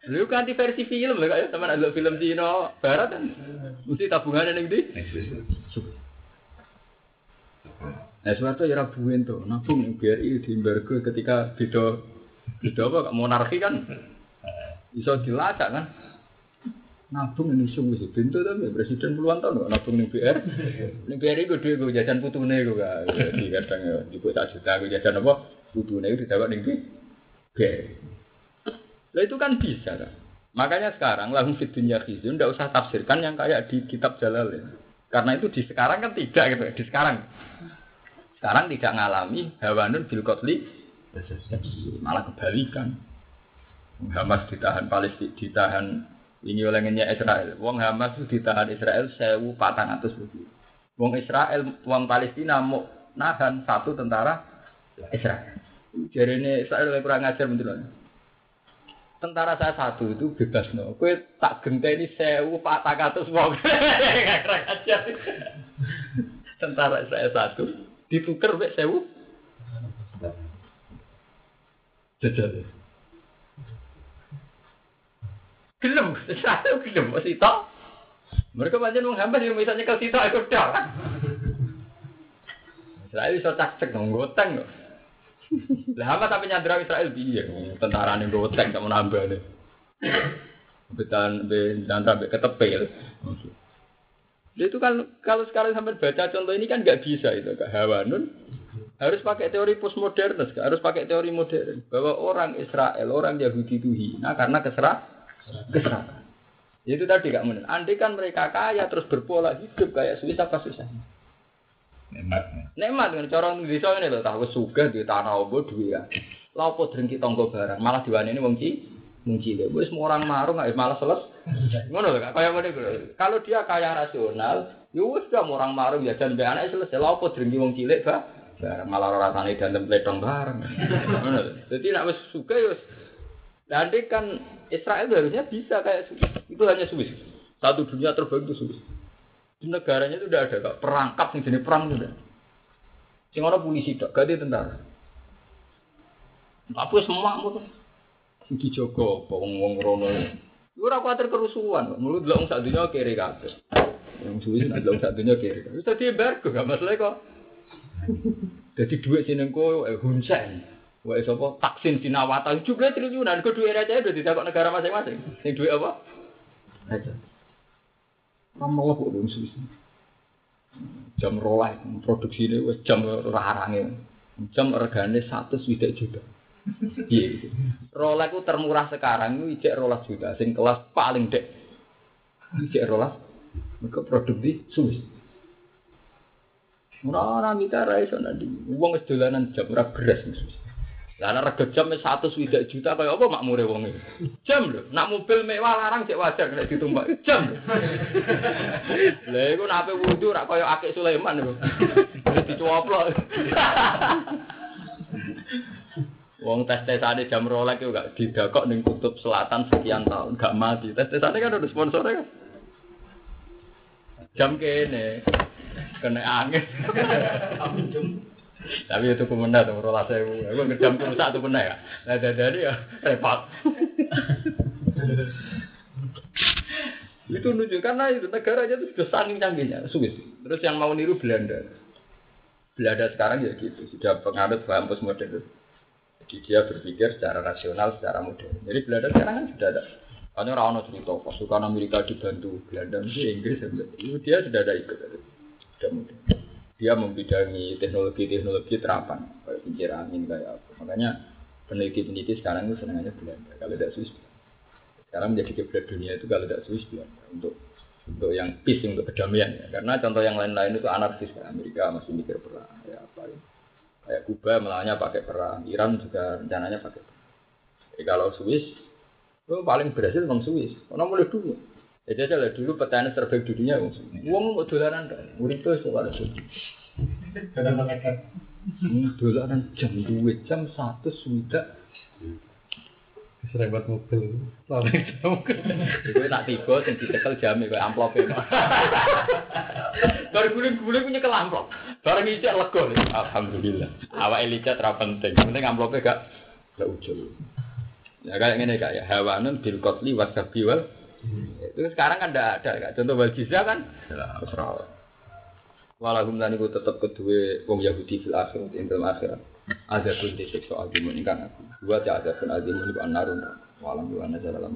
Lu ganti versi film lho kayak teman ada film Cina barat kan. Mesti tabungannya ning ndi? Nah, suatu ya rabuin tuh, nabung yang BRI di embargo ketika beda beda apa monarki kan bisa dilacak kan. Nabung ini sungguh sih pintu tapi presiden puluhan tahun kok nabung ning BR. Ning BR iku duwe gue jajan putune gue gak. Jadi kadang ya iku tak juta gue jajan apa putune itu ditawar ning BR. Lah itu kan bisa kan. Makanya sekarang lahum fid dunya khizyun ndak usah tafsirkan yang kayak di kitab Jalalain. Karena itu di sekarang kan tidak gitu, di sekarang. Sekarang tidak ngalami hawanun bil malah kebalikan. Hamas ditahan Palestina, ditahan ini oleh Israel. Wong Hamas itu ditahan Israel sewu patang atus lebih. Wong Israel, wong Palestina mau nahan satu tentara Israel. Jadi ini Israel lebih kurang ajar betul Tentara saya satu itu bebas no. Kue tak genteni sewu patang atus wong. Kurang ajar. Tentara Israel satu ditukar mek sewu. Jajal. Gelem, satu gelem masih tok. Mereka banyak menghambat yang misalnya kalau situ ikut tok. Israel bisa cak cek dong, goteng kok. Lah apa tapi nyandra Israel piye? Tentara ning goteng tak mau nambah nih. Betan be nyandra be ketepil. Jadi itu kan kalau sekarang sampai baca contoh ini kan nggak bisa itu kak Hawanun harus pakai teori postmodern, harus pakai teori modern bahwa orang Israel, orang Yahudi itu hina karena keserah keserakan. Itu tadi kak benar. Andai kan mereka kaya terus berpola hidup kayak Swiss apa susah? Nikmat. Nikmat kan cara desa ini loh tahu suka di tanah obo duit ya. Lapo drengki tonggo barang malah diwani ini wong ci wong cilik. Wis semua orang marung nggak malah seles. Ngono lho kak kaya ngene lho. Kalau dia kaya rasional, ya dah orang marung ya dan anak selesai. Lapo drengki wong cilik bah malah rasane dantem pletong bareng. Dadi nek wis suka ya Nanti kan Israel harusnya bisa kayak. Itu hanya Swiss. Satu dunia terbaik itu Swiss. Di negaranya itu udah ada kak perangkap yang jenis perang itu udah. Sing orang polisi dok, ganti tentara. Apa semua tuh? Sing dijogo, wong wong rono. Ora kuatir kerusuhan, mulut delok sak dunia kiri kabeh. Yang Swiss delok sak dunia kiri. Wis dadi embargo gak masalah kok. Jadi duit sinengko eh, Hunsen. Wah, sapa? Taksin Sinawata jumlah triliunan, kok duit raja udah tidak negara masing-masing. Ini duit apa? Raja. Kamu kok belum Swiss. Jam rolah produksi ini wes jam rarange. Jam regane satu swidak juta. Iya. Rolah itu termurah sekarang itu ijek rolah juta. Sing kelas paling dek. Ijek rolah. Mereka produksi Swiss. Ora mita ra iso nanti. Wong wis dolanan jam ora beras Swiss. Lah nek jam wis 100 juta kaya apa makmure wong. Jam lho, nak mobil mewah larang cek wajar nek ditumpak. Jam. Lah iku nek ape wudu rak kaya akik Sulaiman lho. Dicoplok. Wong tes tesane jam Rolex itu gak didakok ning kutub selatan sekian tahun gak mati. Tes tesane kan ada sponsornya kan. Jam kene kena angin. Tapi itu kemudian tuh rolas saya, aku ngejam ke rusak tuh benar ya. Nah dari ya repot. itu lucu karena itu negaranya itu sudah saking canggihnya Swiss. Terus yang mau niru Belanda. Belanda sekarang ya gitu, sudah penganut paham postmodern. Jadi dia berpikir secara rasional, secara modern. Jadi Belanda sekarang kan sudah ada. Hanya orang cerita pasukan Amerika dibantu Belanda, Inggris, itu dia sudah ada ikut. Modern dia membidangi teknologi-teknologi terapan kayak kincir angin kayak apa. Makanya peneliti-peneliti sekarang itu senangannya Belanda. Kalau tidak Swiss. Sekarang menjadi kiblat dunia itu kalau tidak Swiss Belanda untuk untuk yang peace untuk kedamaian ya. karena contoh yang lain-lain itu anarkis kan Amerika masih mikir perang ya apa ya. kayak Kuba melanya pakai perang Iran juga rencananya pakai perang Jadi kalau Swiss itu paling berhasil memang Swiss karena mulai dulu jadi aja lah dulu petani terbaik di dunia wong Swiss. Wong mau dolaran murid itu soal itu Dalam pengekan. dolaran jam dua jam satu sudah Serempet mobil. Lama jam. Gue nak tiba sing dicekel jame koyo amplope. Baru guling-guling punya kel amplop. Bareng ijek lega. Alhamdulillah. Awake licet ra penting. Penting amplope gak gak ujul. Ya kayak ngene kak ya. Hawanun bil qatli. Itu sekarang kan ndak ada kak. Contoh wal jizya kan. Serah. Walahum lan iku tetep kedue wong Yahudi fil akhirat ing dalam akhirat. Ada pun disiksa azimun ingkang aku. Dua ada pun azimun iku anarun. Walam wa nazar dalam